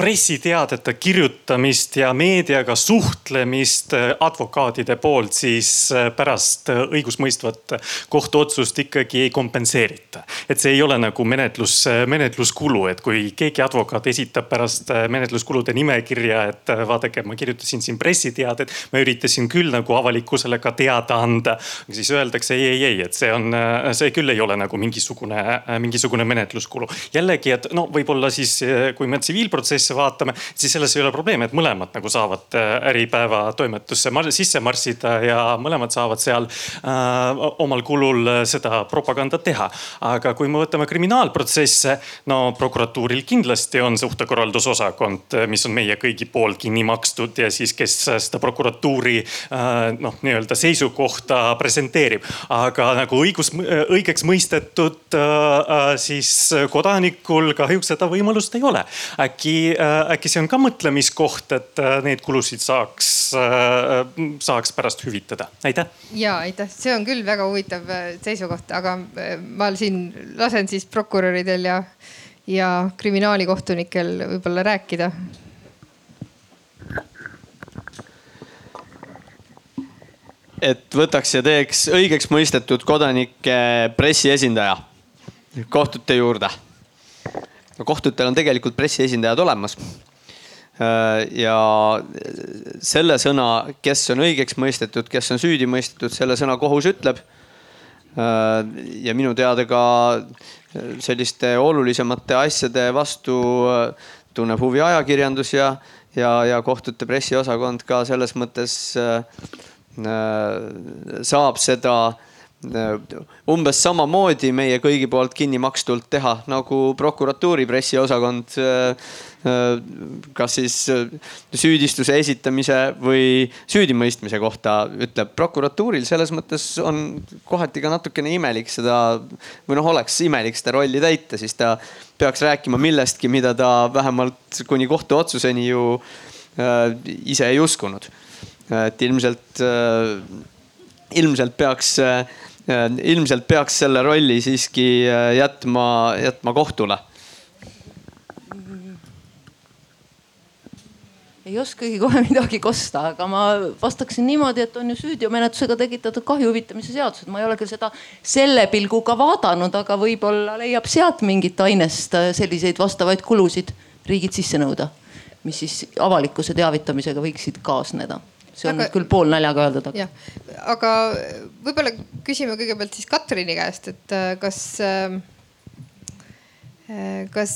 S12: pressiteadete kirjutamist ja meediaga suhtlemist äh, advokaatide poolt, siis äh, pärast äh, õigusmõistvat kohtuotsust ikkagi ei kompenseerita. et see ei ole nagu menetlus, menetluskulu, et kui keegi advokaat esitab pärast menetluskulude nimekirja, et vaadake, ma kirjutasin siin pressiteadet, ma üritasin küll nagu avalikkusele ka teada anda. siis öeldakse ei, ei, ei, et see on, see küll ei ole nagu mingisugune, mingisugune menetluskulu. jällegi, et no võib-olla siis, kui me tsiviilprotsessi asja vaatame, siis selles ei ole probleemi. probleem, et mõlemad nagu saavad Äripäeva toimetusse sisse marssida ja mõlemad saavad seal äh, omal kulul seda propagandat teha. aga kui me võtame kriminaalprotsesse, no prokuratuuril kindlasti on suhtekorraldusosakond, mis on meie kõigi poolt kinni makstud ja siis, kes seda prokuratuuri äh, noh, nii-öelda seisukohta presenteerib. aga nagu õigus, õigeks mõistetud äh, siis kodanikul kahjuks seda võimalust ei ole. äkki, äkki see on ka mõtlemiskoht, et neid kulusid saaks, saaks pärast hüvitada, aitäh.
S2: ja aitäh, see on küll väga huvitav seisukoht, aga ma siin lasen siis prokuröridel ja, ja kriminaalikohtunikel võib-olla rääkida
S8: et võtaks ja teeks õigeks mõistetud kodanike pressiesindaja kohtute juurde. Kohtutel on tegelikult pressiesindajad olemas. ja selle sõna, kes on õigeks mõistetud, kes on süüdi mõistetud, selle sõna kohus ütleb. ja minu teada ka selliste olulisemate asjade vastu tunneb huvi ajakirjandus ja, ja, ja kohtute pressiosakond ka selles mõttes Äh, saab seda äh, umbes samamoodi meie kõigi poolt kinni makstult teha nagu prokuratuuri pressiosakond. Äh, kas siis süüdistuse esitamise või süüdimõistmise kohta ütleb prokuratuuril selles mõttes on kohati ka natukene imelik seda või noh, oleks imelik seda rolli täita, siis ta peaks rääkima millestki, mida ta vähemalt kuni kohtuotsuseni ju ise ei uskunud et ilmselt, äh, ilmselt peaks, äh, ilmselt peaks selle rolli siiski äh, jätma, jätma kohtule.
S9: Ei oskagi kohe midagi kosta, aga ma vastaksin niimoodi, et on ju süüteomenetlusega tekitatud kahju hüvitamise seadused, ma ei ole küll seda selle pilguga vaadanud, aga võib-olla leiab sealt mingit ainest selliseid vastavaid kulusid riigid sisse nõuda, mis siis avalikkuse teavitamisega võiksid kaasneda see on aga, küll poolnaljaga öeldud.
S2: jah, aga võib-olla küsime kõigepealt siis Katrini käest, et äh, kas, äh, äh, kas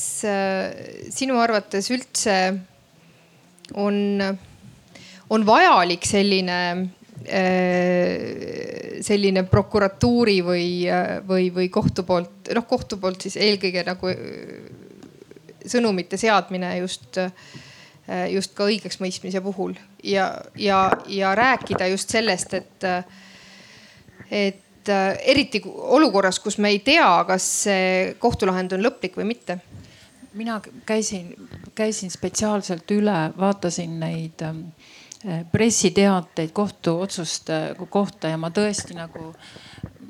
S2: sinu arvates üldse on, on vajalik selline selline prokuratuuri või, või, või kohtu poolt, noh kohtu poolt siis eelkõige nagu sõnumite seadmine just äh, Äh, just ka õigeksmõistmise puhul ja, ja, ja rääkida just sellest, et, et äh, eriti olukorras, kus me ei tea, kas see kohtulahend on lõplik või mitte.
S10: mina käisin, käisin spetsiaalselt üle, vaatasin neid ähm, pressiteateid kohtuotsuste kohta ja ma tõesti nagu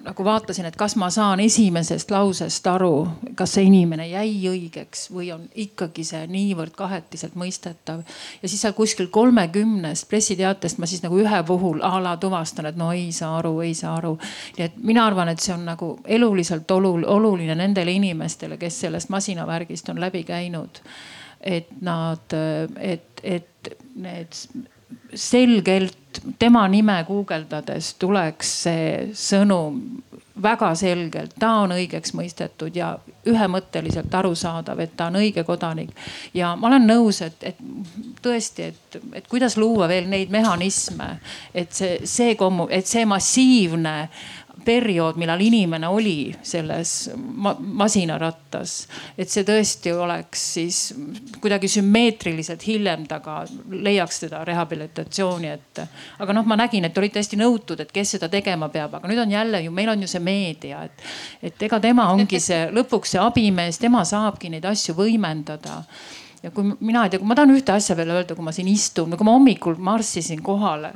S10: nagu vaatasin, et kas ma saan esimesest lausest aru, kas see inimene jäi õigeks või on ikkagi see niivõrd kahetiselt mõistetav. ja siis seal kuskil kolmekümnest pressiteatest ma siis nagu ühe puhul a la tuvastan, et no ei saa aru, ei saa aru. nii et mina arvan, et see on nagu eluliselt olul, oluline nendele inimestele, kes sellest masinavärgist on läbi käinud. et nad, et, et need selgelt tema nime guugeldades tuleks see sõnum väga selgelt, ta on õigeks mõistetud ja ühemõtteliselt arusaadav, et ta on õige kodanik. ja ma olen nõus, et, et tõesti, et, et kuidas luua veel neid mehhanisme, et see, see kommu-, et see massiivne periood, millal inimene oli selles ma masinarattas. et see tõesti oleks siis kuidagi sümmeetriliselt hiljem ta ka leiaks seda rehabilitatsiooni ette. aga noh, ma nägin, et olite hästi nõutud, et kes seda tegema peab, aga nüüd on jälle ju, meil on ju see meedia, et, et ega tema ongi see lõpuks see abimees, tema saabki neid asju võimendada ja kui mina ei tea, kui ma tahan ühte asja veel öelda, kui ma siin istun, no kui ma hommikul marssisin kohale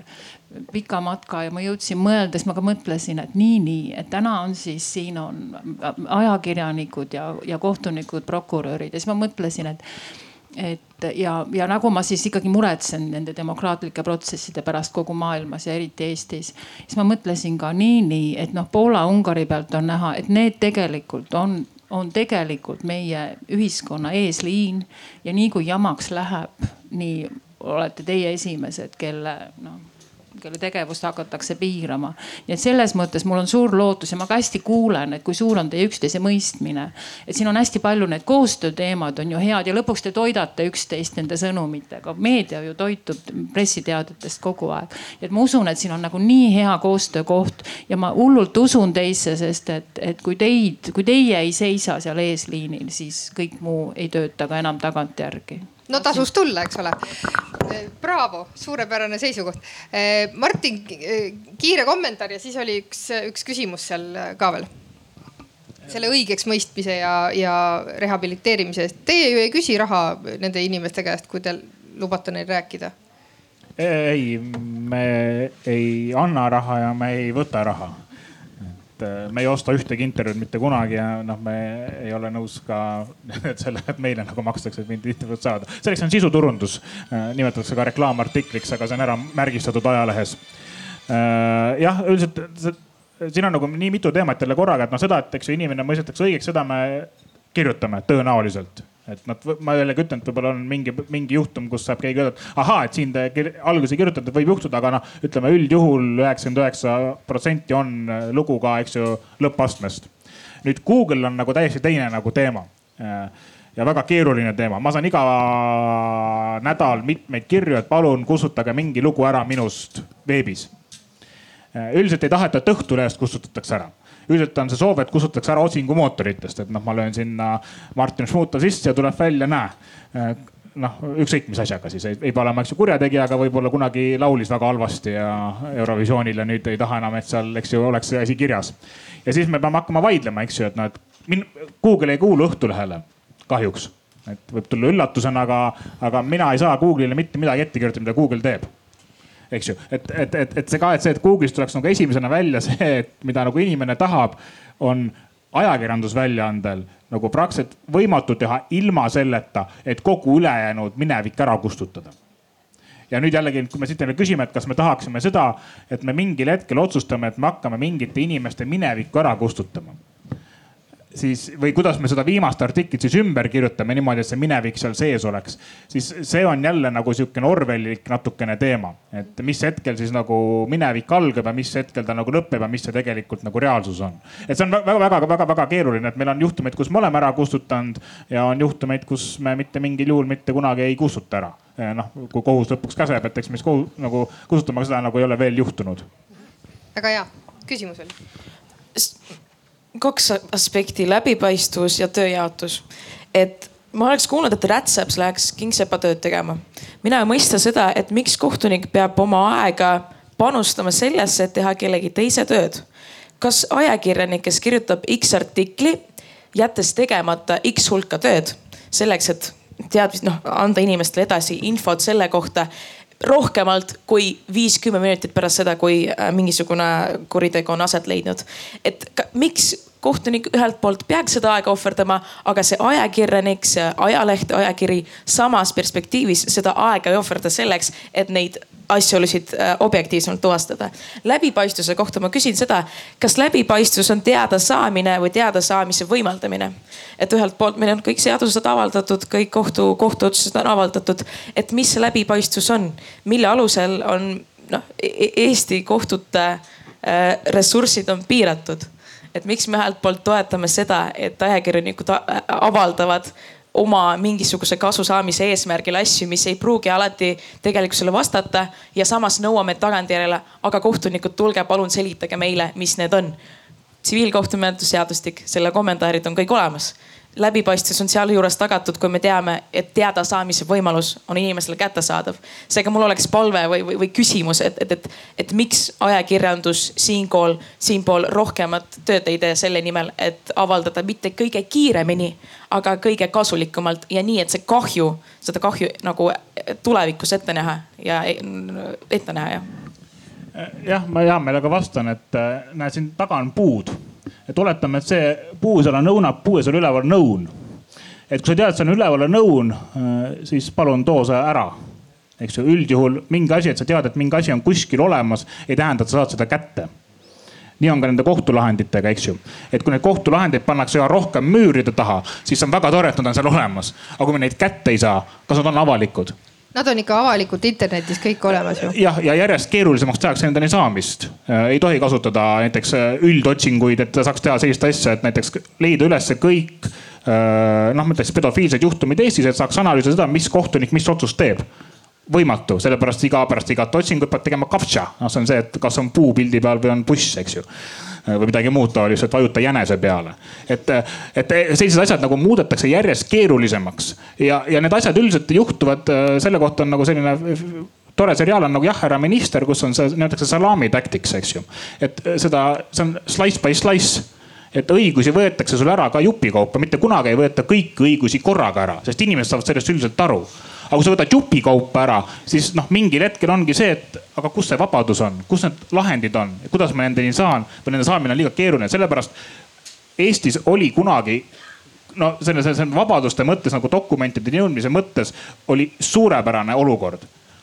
S10: pika matka ja ma jõudsin mõelda, siis ma ka mõtlesin, et nii, nii, et täna on siis siin on ajakirjanikud ja, ja kohtunikud, prokurörid. Ja siis ma mõtlesin, et et ja, ja nagu ma siis ikkagi muretsen nende demokraatlike protsesside pärast kogu maailmas ja eriti Eestis, siis ma mõtlesin ka nii, nii, et noh, Poola-Ungari pealt on näha, et need tegelikult on on tegelikult meie ühiskonna eesliin ja nii kui jamaks läheb, nii olete teie esimesed, kelle noh kelle tegevust hakatakse piirama. nii et selles mõttes mul on suur lootus ja ma ka hästi kuulen, et kui suur on teie üksteise mõistmine. et siin on hästi palju need koostööteemad on ju head ja lõpuks te toidate üksteist nende sõnumitega. meedia ju toitub pressiteadetest kogu aeg. et ma usun, et siin on nagu nii hea koostöökoht ja ma hullult usun teisse, sest et, et kui teid, kui teie ei seisa seal eesliinil, siis kõik muu ei tööta ka enam tagantjärgi
S2: no tasus tulla, eks ole. Bravo, suurepärane seisukoht. Martin, kiire kommentaar ja siis oli üks, üks küsimus seal ka veel. selle õigeks mõistmise ja, ja rehabiliteerimise eest. Teie ju ei küsi raha nende inimeste käest, kui te lubate neil rääkida?
S6: ei, me ei anna raha ja me ei võta raha et äh, me ei osta ühtegi intervjuud mitte kunagi ja noh, me ei ole nõus ka selle, et meile nagu makstakse, et mingit intervjuud saada. selleks on sisuturundus, äh, nimetatakse ka reklaamartikliks, aga see on ära märgistatud ajalehes. Äh, jah, üldiselt siin on nagu nii mitu teemat jälle korraga, et noh, seda, et eks ju inimene mõistetakse õigeks, seda me kirjutame tõenäoliselt et nad, ma jällegi ütlen, et võib-olla on mingi, mingi juhtum, kus saab keegi öelda, et ahaa, et siin te kirjutanud, et võib juhtuda, aga noh, ütleme üldjuhul üheksakümmend üheksa protsenti on äh, lugu ka, eks ju, lõppastmest. nüüd Google on nagu täiesti teine nagu teema äh, ja väga keeruline teema, ma saan iga nädal mitmeid kirju, et palun kustutage mingi lugu ära minust veebis. Äh, üldiselt ei taheta, et Õhtulehest kustutatakse ära üldiselt on see soov, et kustutatakse ära otsingumootoritest, et noh, ma löön sinna Martin Šmuta sisse ja tuleb välja, näe noh, ükskõik mis asjaga siis, ei pea olema, eks ju, kurjategija, aga võib-olla kunagi laulis väga halvasti ja Eurovisioonil ja nüüd ei taha enam, et seal, eks ju, oleks see asi kirjas. ja siis me peame hakkama vaidlema, eks ju, et noh, et min-, Google ei kuulu Õhtulehele kahjuks. et võib tulla üllatusena, aga, aga mina ei saa Google'ile mitte midagi ette kirjutada, mida Google teeb eks ju, et, et, et, et see ka, et see, et Google'ist tuleks nagu esimesena välja see, et mida nagu inimene tahab, on ajakirjandusväljaandel nagu praktiliselt võimatu teha ilma selleta, et kogu ülejäänud minevik ära kustutada. ja nüüd jällegi, kui me siit jälle küsime, et kas me tahaksime seda, et me mingil hetkel otsustame, et me hakkame mingite inimeste minevikku ära kustutama siis või kuidas me seda viimast artiklit siis ümber kirjutame niimoodi, et see minevik seal sees oleks. siis see on jälle nagu sihukene Orwellik natukene teema, et mis hetkel siis nagu minevik algab ja mis hetkel ta nagu lõpeb ja mis see tegelikult nagu reaalsus on. et see on väga-väga-väga-väga keeruline, et meil on juhtumeid, kus me oleme ära kustutanud ja on juhtumeid, kus me mitte mingil juhul mitte kunagi ei kustuta ära. noh, kui kohus lõpuks käseb, et eks me siis kohus, nagu kustutama seda nagu ei ole veel juhtunud.
S2: väga hea, küsimus oli
S13: kaks aspekti, läbipaistvus ja tööjaotus. et ma oleks kuulnud, et Rätseps läheks kingsepa tööd tegema. mina ei mõista seda, et miks kohtunik peab oma aega panustama sellesse, et teha kellegi teise tööd. kas ajakirjanik, kes kirjutab X artikli, jättes tegemata X hulka tööd selleks, et teadmist, noh anda inimestele edasi infot selle kohta, rohkemalt kui viis-kümme minutit pärast seda, kui äh, mingisugune kuritegu on aset leidnud. et ka, miks kohtunik ühelt poolt peaks seda aega ohverdama, aga see ajakirjanik, see ajaleht, ajakiri samas perspektiivis seda aega ei ohverda selleks, et neid asjaolusid äh, objektiivsemalt tuvastada. läbipaistvuse kohta ma küsin seda, kas läbipaistvus on teadasaamine või teadasaamise võimaldamine? et ühelt poolt meil on kõik seadused avaldatud, kõik kohtu, kohtuotsused on avaldatud, et mis läbipaistvus on, mille alusel on noh, e-, Eesti kohtute äh, ressursid on piiratud et miks me ühelt poolt toetame seda, et ajakirjanikud avaldavad oma mingisuguse kasu saamise eesmärgil asju, mis ei pruugi alati tegelikkusele vastata ja samas nõuame tagantjärele, aga kohtunikud, tulge palun selitage meile, mis need on. tsiviilkohtumenetluse seadustik, selle kommentaarid on kõik olemas läbipaistvus on sealjuures tagatud, kui me teame, et teadasaamise võimalus on inimesele kättesaadav. seega mul oleks palve või, või, või küsimus, et, et, et, et miks ajakirjandus siinkohal, siinpool rohkemat tööd ei tee selle nimel, et avaldada mitte kõige kiiremini, aga kõige kasulikumalt ja nii, et see kahju, seda kahju nagu tulevikus ette näha ja ette näha jah
S6: jah, ma hea meelega vastan, et näe, siin taga on puud et oletame, et see puu seal on õunab, puu ja seal üleval on õun. et kui sa tead, seal on üleval on õun, äh, siis palun too see ära. eks ju, üldjuhul mingi asi, et sa tead, et mingi asi on kuskil olemas, ei tähenda, et sa saad seda kätte nii on ka nende kohtulahenditega, eks ju. et kui neid kohtulahendeid pannakse üha rohkem müüride taha, siis on väga tore, et nad on seal olemas. aga kui me neid kätte ei saa, kas nad on avalikud?
S2: Nad on ikka avalikult internetis kõik olemas ju.
S6: jah, ja järjest keerulisemaks tehakse nendeni saamist. ei tohi kasutada näiteks üldotsinguid, et saaks teha sellist asja, et näiteks leida ülesse kõik noh, ma ütleks pedofiilsed juhtumid Eestis, et saaks analüüsida seda, mis kohtunik mis otsust teeb võimatu, sellepärast iga pärast igat otsingut peab tegema kaptša. noh, see on see, et kas on puu pildi peal või on buss, eks ju või midagi muud taolist, et vajuta jänese peale. et, et sellised asjad nagu muudetakse järjest keerulisemaks ja, ja need asjad üldiselt juhtuvad, selle kohta on nagu selline tore seriaal on nagu Jah, härra minister, kus on see, nimetatakse salami tactics, eks ju. et seda, see on slice by slice et õigusi võetakse sul ära ka jupikaupa, mitte kunagi ei võeta kõiki õigusi korraga ära, sest inimesed saavad sellest üldiselt aru aga kui sa võtad jupikaupa ära, siis noh, mingil hetkel ongi see, et aga kus see vabadus on, kus need lahendid on, kuidas ma nendeni saan? Või nende saamine on liiga keeruline, sellepärast Eestis oli kunagi no selle, selle vabaduste mõttes nagu dokumentide jõudmise mõttes oli suurepärane olukord.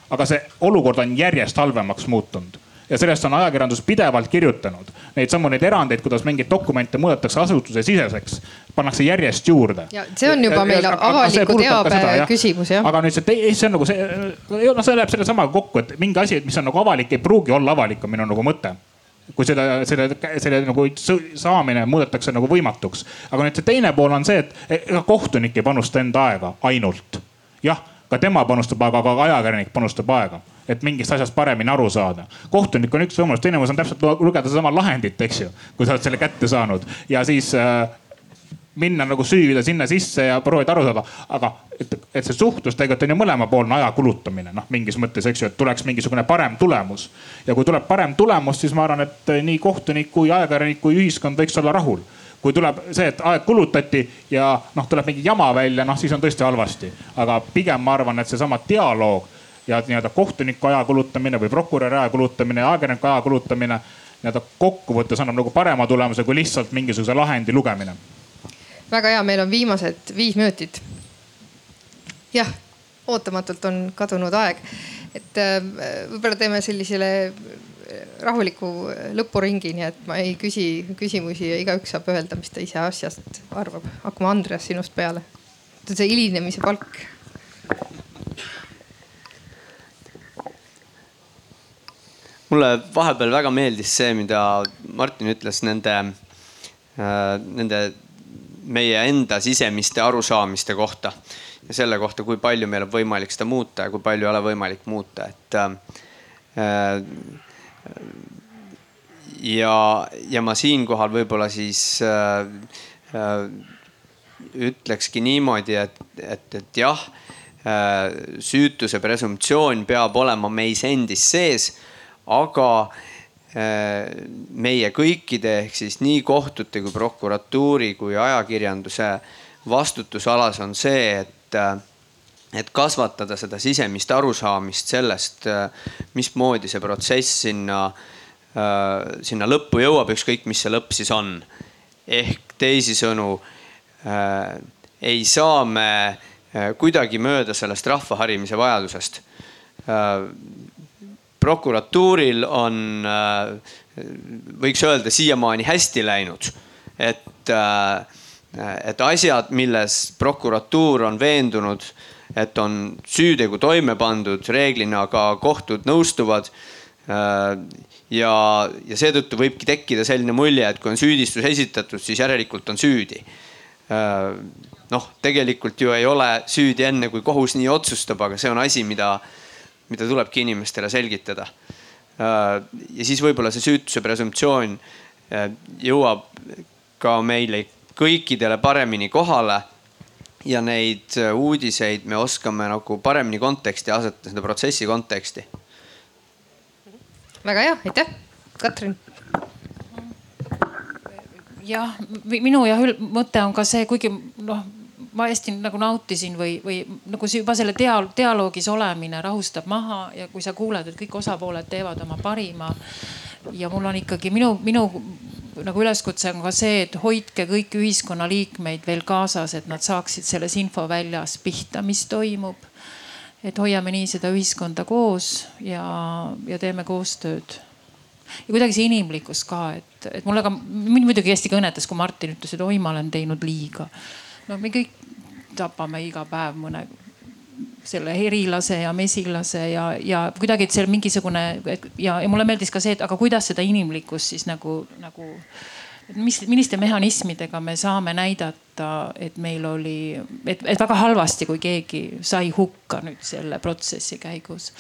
S6: aga see olukord on järjest halvemaks muutunud ja sellest on ajakirjandus pidevalt kirjutanud. Neid samu neid erandeid, kuidas mingeid dokumente muudetakse asutuse siseseks, pannakse järjest juurde.
S2: ja see on juba meil avaliku teabe küsimus jah.
S6: aga nüüd see, see on nagu see, noh, see läheb sellesamaga kokku, et mingi asi, mis on nagu avalik, ei pruugi olla avalik, on minu nagu mõte kui selle, selle, selle nagu saamine muudetakse nagu võimatuks. aga nüüd see teine pool on see, et ega kohtunik ei panusta enda aega ainult. jah, ka tema panustab, aga ka ajakirjanik panustab aega et mingist asjast paremini aru saada. kohtunik on üks võimalus, teine võimalus on täpselt lugeda sedasama lahendit, eks ju, kui sa oled selle kätte saanud ja siis äh, minna nagu süüvida sinna sisse ja proovida aru saada. aga et, et see suhtlus tegelikult on ju mõlemapoolne aja kulutamine, noh mingis mõttes, eks ju, et tuleks mingisugune parem tulemus. ja kui tuleb parem tulemus, siis ma arvan, et nii kohtunik kui ajakirjanik kui ühiskond võiks olla rahul kui tuleb see, et aeg kulutati ja noh, tuleb mingi jama välja, noh siis on tõesti halvasti. aga pigem ma arvan, et seesama dialoog ja nii-öelda kohtuniku aja kulutamine või prokuröri aja kulutamine ja ajakirjaniku aja kulutamine nii-öelda kokkuvõttes annab nagu parema tulemuse kui lihtsalt mingisuguse lahendi lugemine.
S2: väga hea, meil on viimased viis minutit. jah, ootamatult on kadunud aeg, et äh, võib-olla teeme sellisele äh, rahuliku lõpuringi, nii et ma ei küsi küsimusi ja igaüks saab öelda, mis ta ise asjast arvab. hakkame Andreas sinust peale. see hilinemise palk
S8: mulle vahepeal väga meeldis see, mida Martin ütles nende, äh, nende meie enda sisemiste arusaamiste kohta ja selle kohta, kui palju meil on võimalik seda muuta ja kui palju ei ole võimalik muuta, et äh, ja, ja ma siinkohal võib-olla siis äh, äh, ütlekski niimoodi, et, et, et jah äh,, süütuse presumptsioon peab olema meis endis sees aga äh, meie kõikide ehk siis nii kohtute kui prokuratuuri kui ajakirjanduse vastutusalas on see, et, äh, et kasvatada seda sisemist arusaamist sellest, äh, mismoodi see protsess sinna, sinna lõppu jõuab, ükskõik mis see lõpp siis on. ehk teisisõnu ei saa me kuidagi mööda sellest rahva harimise vajadusest prokuratuuril on, äh, võiks öelda, siiamaani hästi läinud. et, äh, et asjad, milles prokuratuur on veendunud, et on süütegu toime pandud, reeglina ka kohtud nõustuvad äh, ja, ja seetõttu võibki tekkida selline mulje, et kui on süüdistus esitatud, siis järelikult on süüdi. noh, tegelikult ju ei ole süüdi enne, kui kohus nii otsustab, aga see on asi, mida mida tulebki inimestele selgitada. Äh, ja siis võib-olla see süütuse presumptsioon äh, jõuab ka meile kõikidele paremini kohale. ja neid äh, uudiseid me oskame nagu paremini konteksti asetada, seda protsessi konteksti.
S2: väga hea, aitäh, Katrin
S10: jah, minu jah mõte on ka see, kuigi noh ma hästi nagu nautisin või, või nagu juba selle dialoog, dialoogis olemine rahustab maha ja kui sa kuuled, et kõik osapooled teevad oma parima. ja mul on ikkagi minu, minu nagu üleskutse on ka see, et hoidke kõiki ühiskonnaliikmeid veel kaasas, et nad saaksid selles infoväljas pihta, mis toimub. et hoiame nii seda ühiskonda koos ja, ja teeme koostööd ja kuidagi see inimlikkus ka, et, et mulle ka, mind muidugi hästi kõnetas, kui Martin ütles, et oi, ma olen teinud liiga. No me kõik tapame iga päev mõne selle herilase ja mesilase ja, ja kuidagi, et seal mingisugune ja, ja mulle meeldis ka see, et aga kuidas seda inimlikkust siis nagu, nagu mis, milliste mehhanismidega me saame näidata, et meil oli, et, et väga halvasti, kui keegi sai hukka nüüd selle protsessi käigus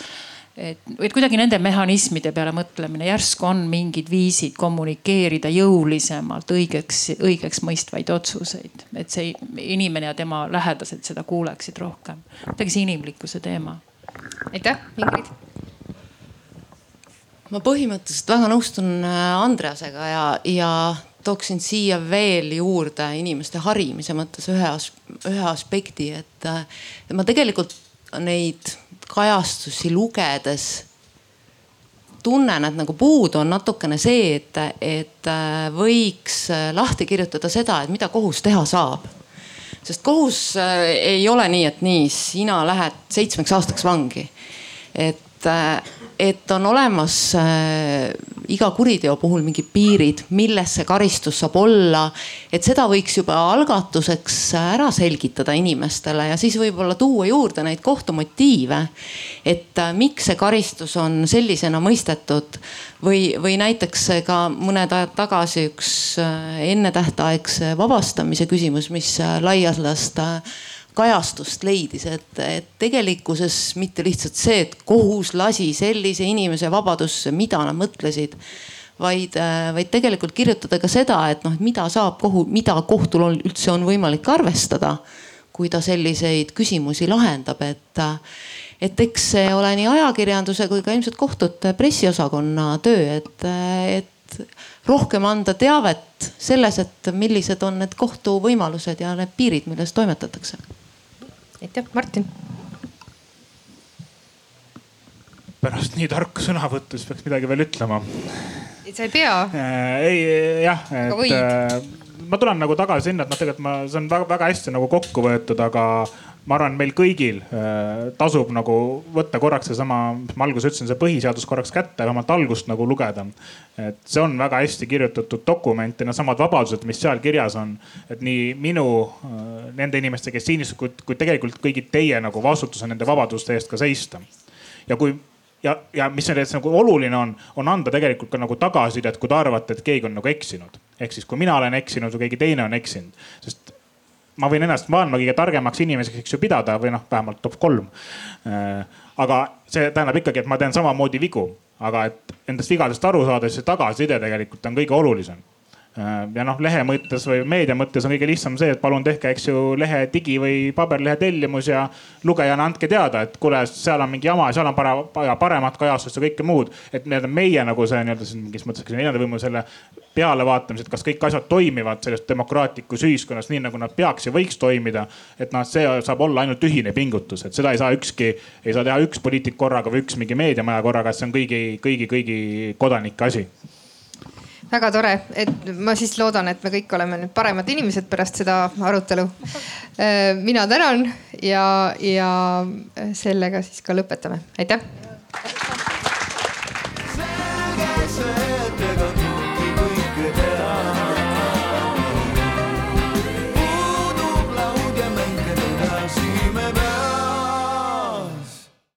S10: et, et kuidagi nende mehhanismide peale mõtlemine, järsku on mingid viisid kommunikeerida jõulisemalt õigeks, õigeks mõistvaid otsuseid. et see inimene ja tema lähedased seda kuuleksid rohkem. kuidagi see inimlikkuse teema.
S2: aitäh, Ingrid.
S9: ma põhimõtteliselt väga nõustun äh, Andreasega ja, ja tooksin siia veel juurde inimeste harimise mõttes ühe, ühe aspekti, et äh, ma tegelikult neid kajastusi lugedes tunnen, et nagu puudu on natukene see, et, et äh, võiks äh, lahti kirjutada seda, et mida kohus teha saab. sest kohus äh, ei ole nii, et nii, sina lähed seitsmeks aastaks vangi. et et on olemas äh, iga kuriteo puhul mingid piirid, milles see karistus saab olla. et seda võiks juba algatuseks ära selgitada inimestele ja siis võib-olla tuua juurde neid kohtumotiive. et äh, miks see karistus on sellisena mõistetud või, või näiteks ka mõned ajad tagasi üks äh, ennetähtaegse vabastamise küsimus, mis laias laastus kajastust leidis, et, et tegelikkuses mitte lihtsalt see, et kohus lasi sellise inimese vabadusse, mida nad mõtlesid vaid, vaid tegelikult kirjutada ka seda, et noh, mida saab kohu, mida kohtul on üldse on võimalik arvestada, kui ta selliseid küsimusi lahendab, et, et eks see ole nii ajakirjanduse kui ka ilmselt kohtute pressiosakonna töö, et, et rohkem anda teavet selles, et millised on need kohtuvõimalused ja need piirid, milles toimetatakse
S2: aitäh, Martin.
S6: pärast nii tarka sõnavõttu, siis peaks midagi veel ütlema.
S2: sa ei pea
S6: äh,. ei, jah, et äh, ma tulen nagu tagasi sinna, et noh, tegelikult ma, see on väga-väga hästi nagu kokku võetud, aga ma arvan, meil kõigil äh, tasub nagu võtta korraks seesama, mis ma alguses ütlesin, see põhiseadus korraks kätte, vähemalt algust nagu lugeda. et see on väga hästi kirjutatud dokument ja needsamad vabadused, mis seal kirjas on. et nii minu, äh, nende inimeste, kes siin istuvad, kui tegelikult kõigi teie nagu vastutus on nende vabaduste eest ka seista. ja kui ja, ja mis selles nagu oluline on, on anda tegelikult ka nagu tagasisidet, kui te arvate, et keegi on nagu eksinud. ehk siis, kui mina olen eksinud või keegi teine on eksinud, sest ma võin ennast maailma kõige targemaks inimeseks, eks ju, pidada või noh, vähemalt top kolm. Äh, aga see tähendab ikkagi, et ma teen samamoodi vigu, aga et endast vigadest aru saada, siis see tagasiside tegelikult on kõige olulisem ja noh, lehe mõttes või meedia mõttes on kõige lihtsam see, et palun tehke, eks ju, lehe digi või paberlehe tellimus ja lugejana andke teada, et kuule, seal on mingi jama, seal on vaja paremat kajastust ja kõike muud. et nii-öelda meie nagu see nii-öelda mingis mõttes neljanda võimu selle pealevaatamised, kas kõik asjad toimivad selles demokraatlikus ühiskonnas nii nagu nad peaks ja võiks toimida. et noh, see saab olla ainult ühine pingutus, et seda ei saa ükski, ei saa teha üks poliitik korraga või üks mingi meediamaja korraga, et see on kõigi, kõigi, kõigi kodanike asi
S2: väga tore, et ma siis loodan, et me kõik oleme nüüd paremad inimesed pärast seda arutelu. Äh, mina tänan ja, ja sellega siis ka lõpetame, aitäh.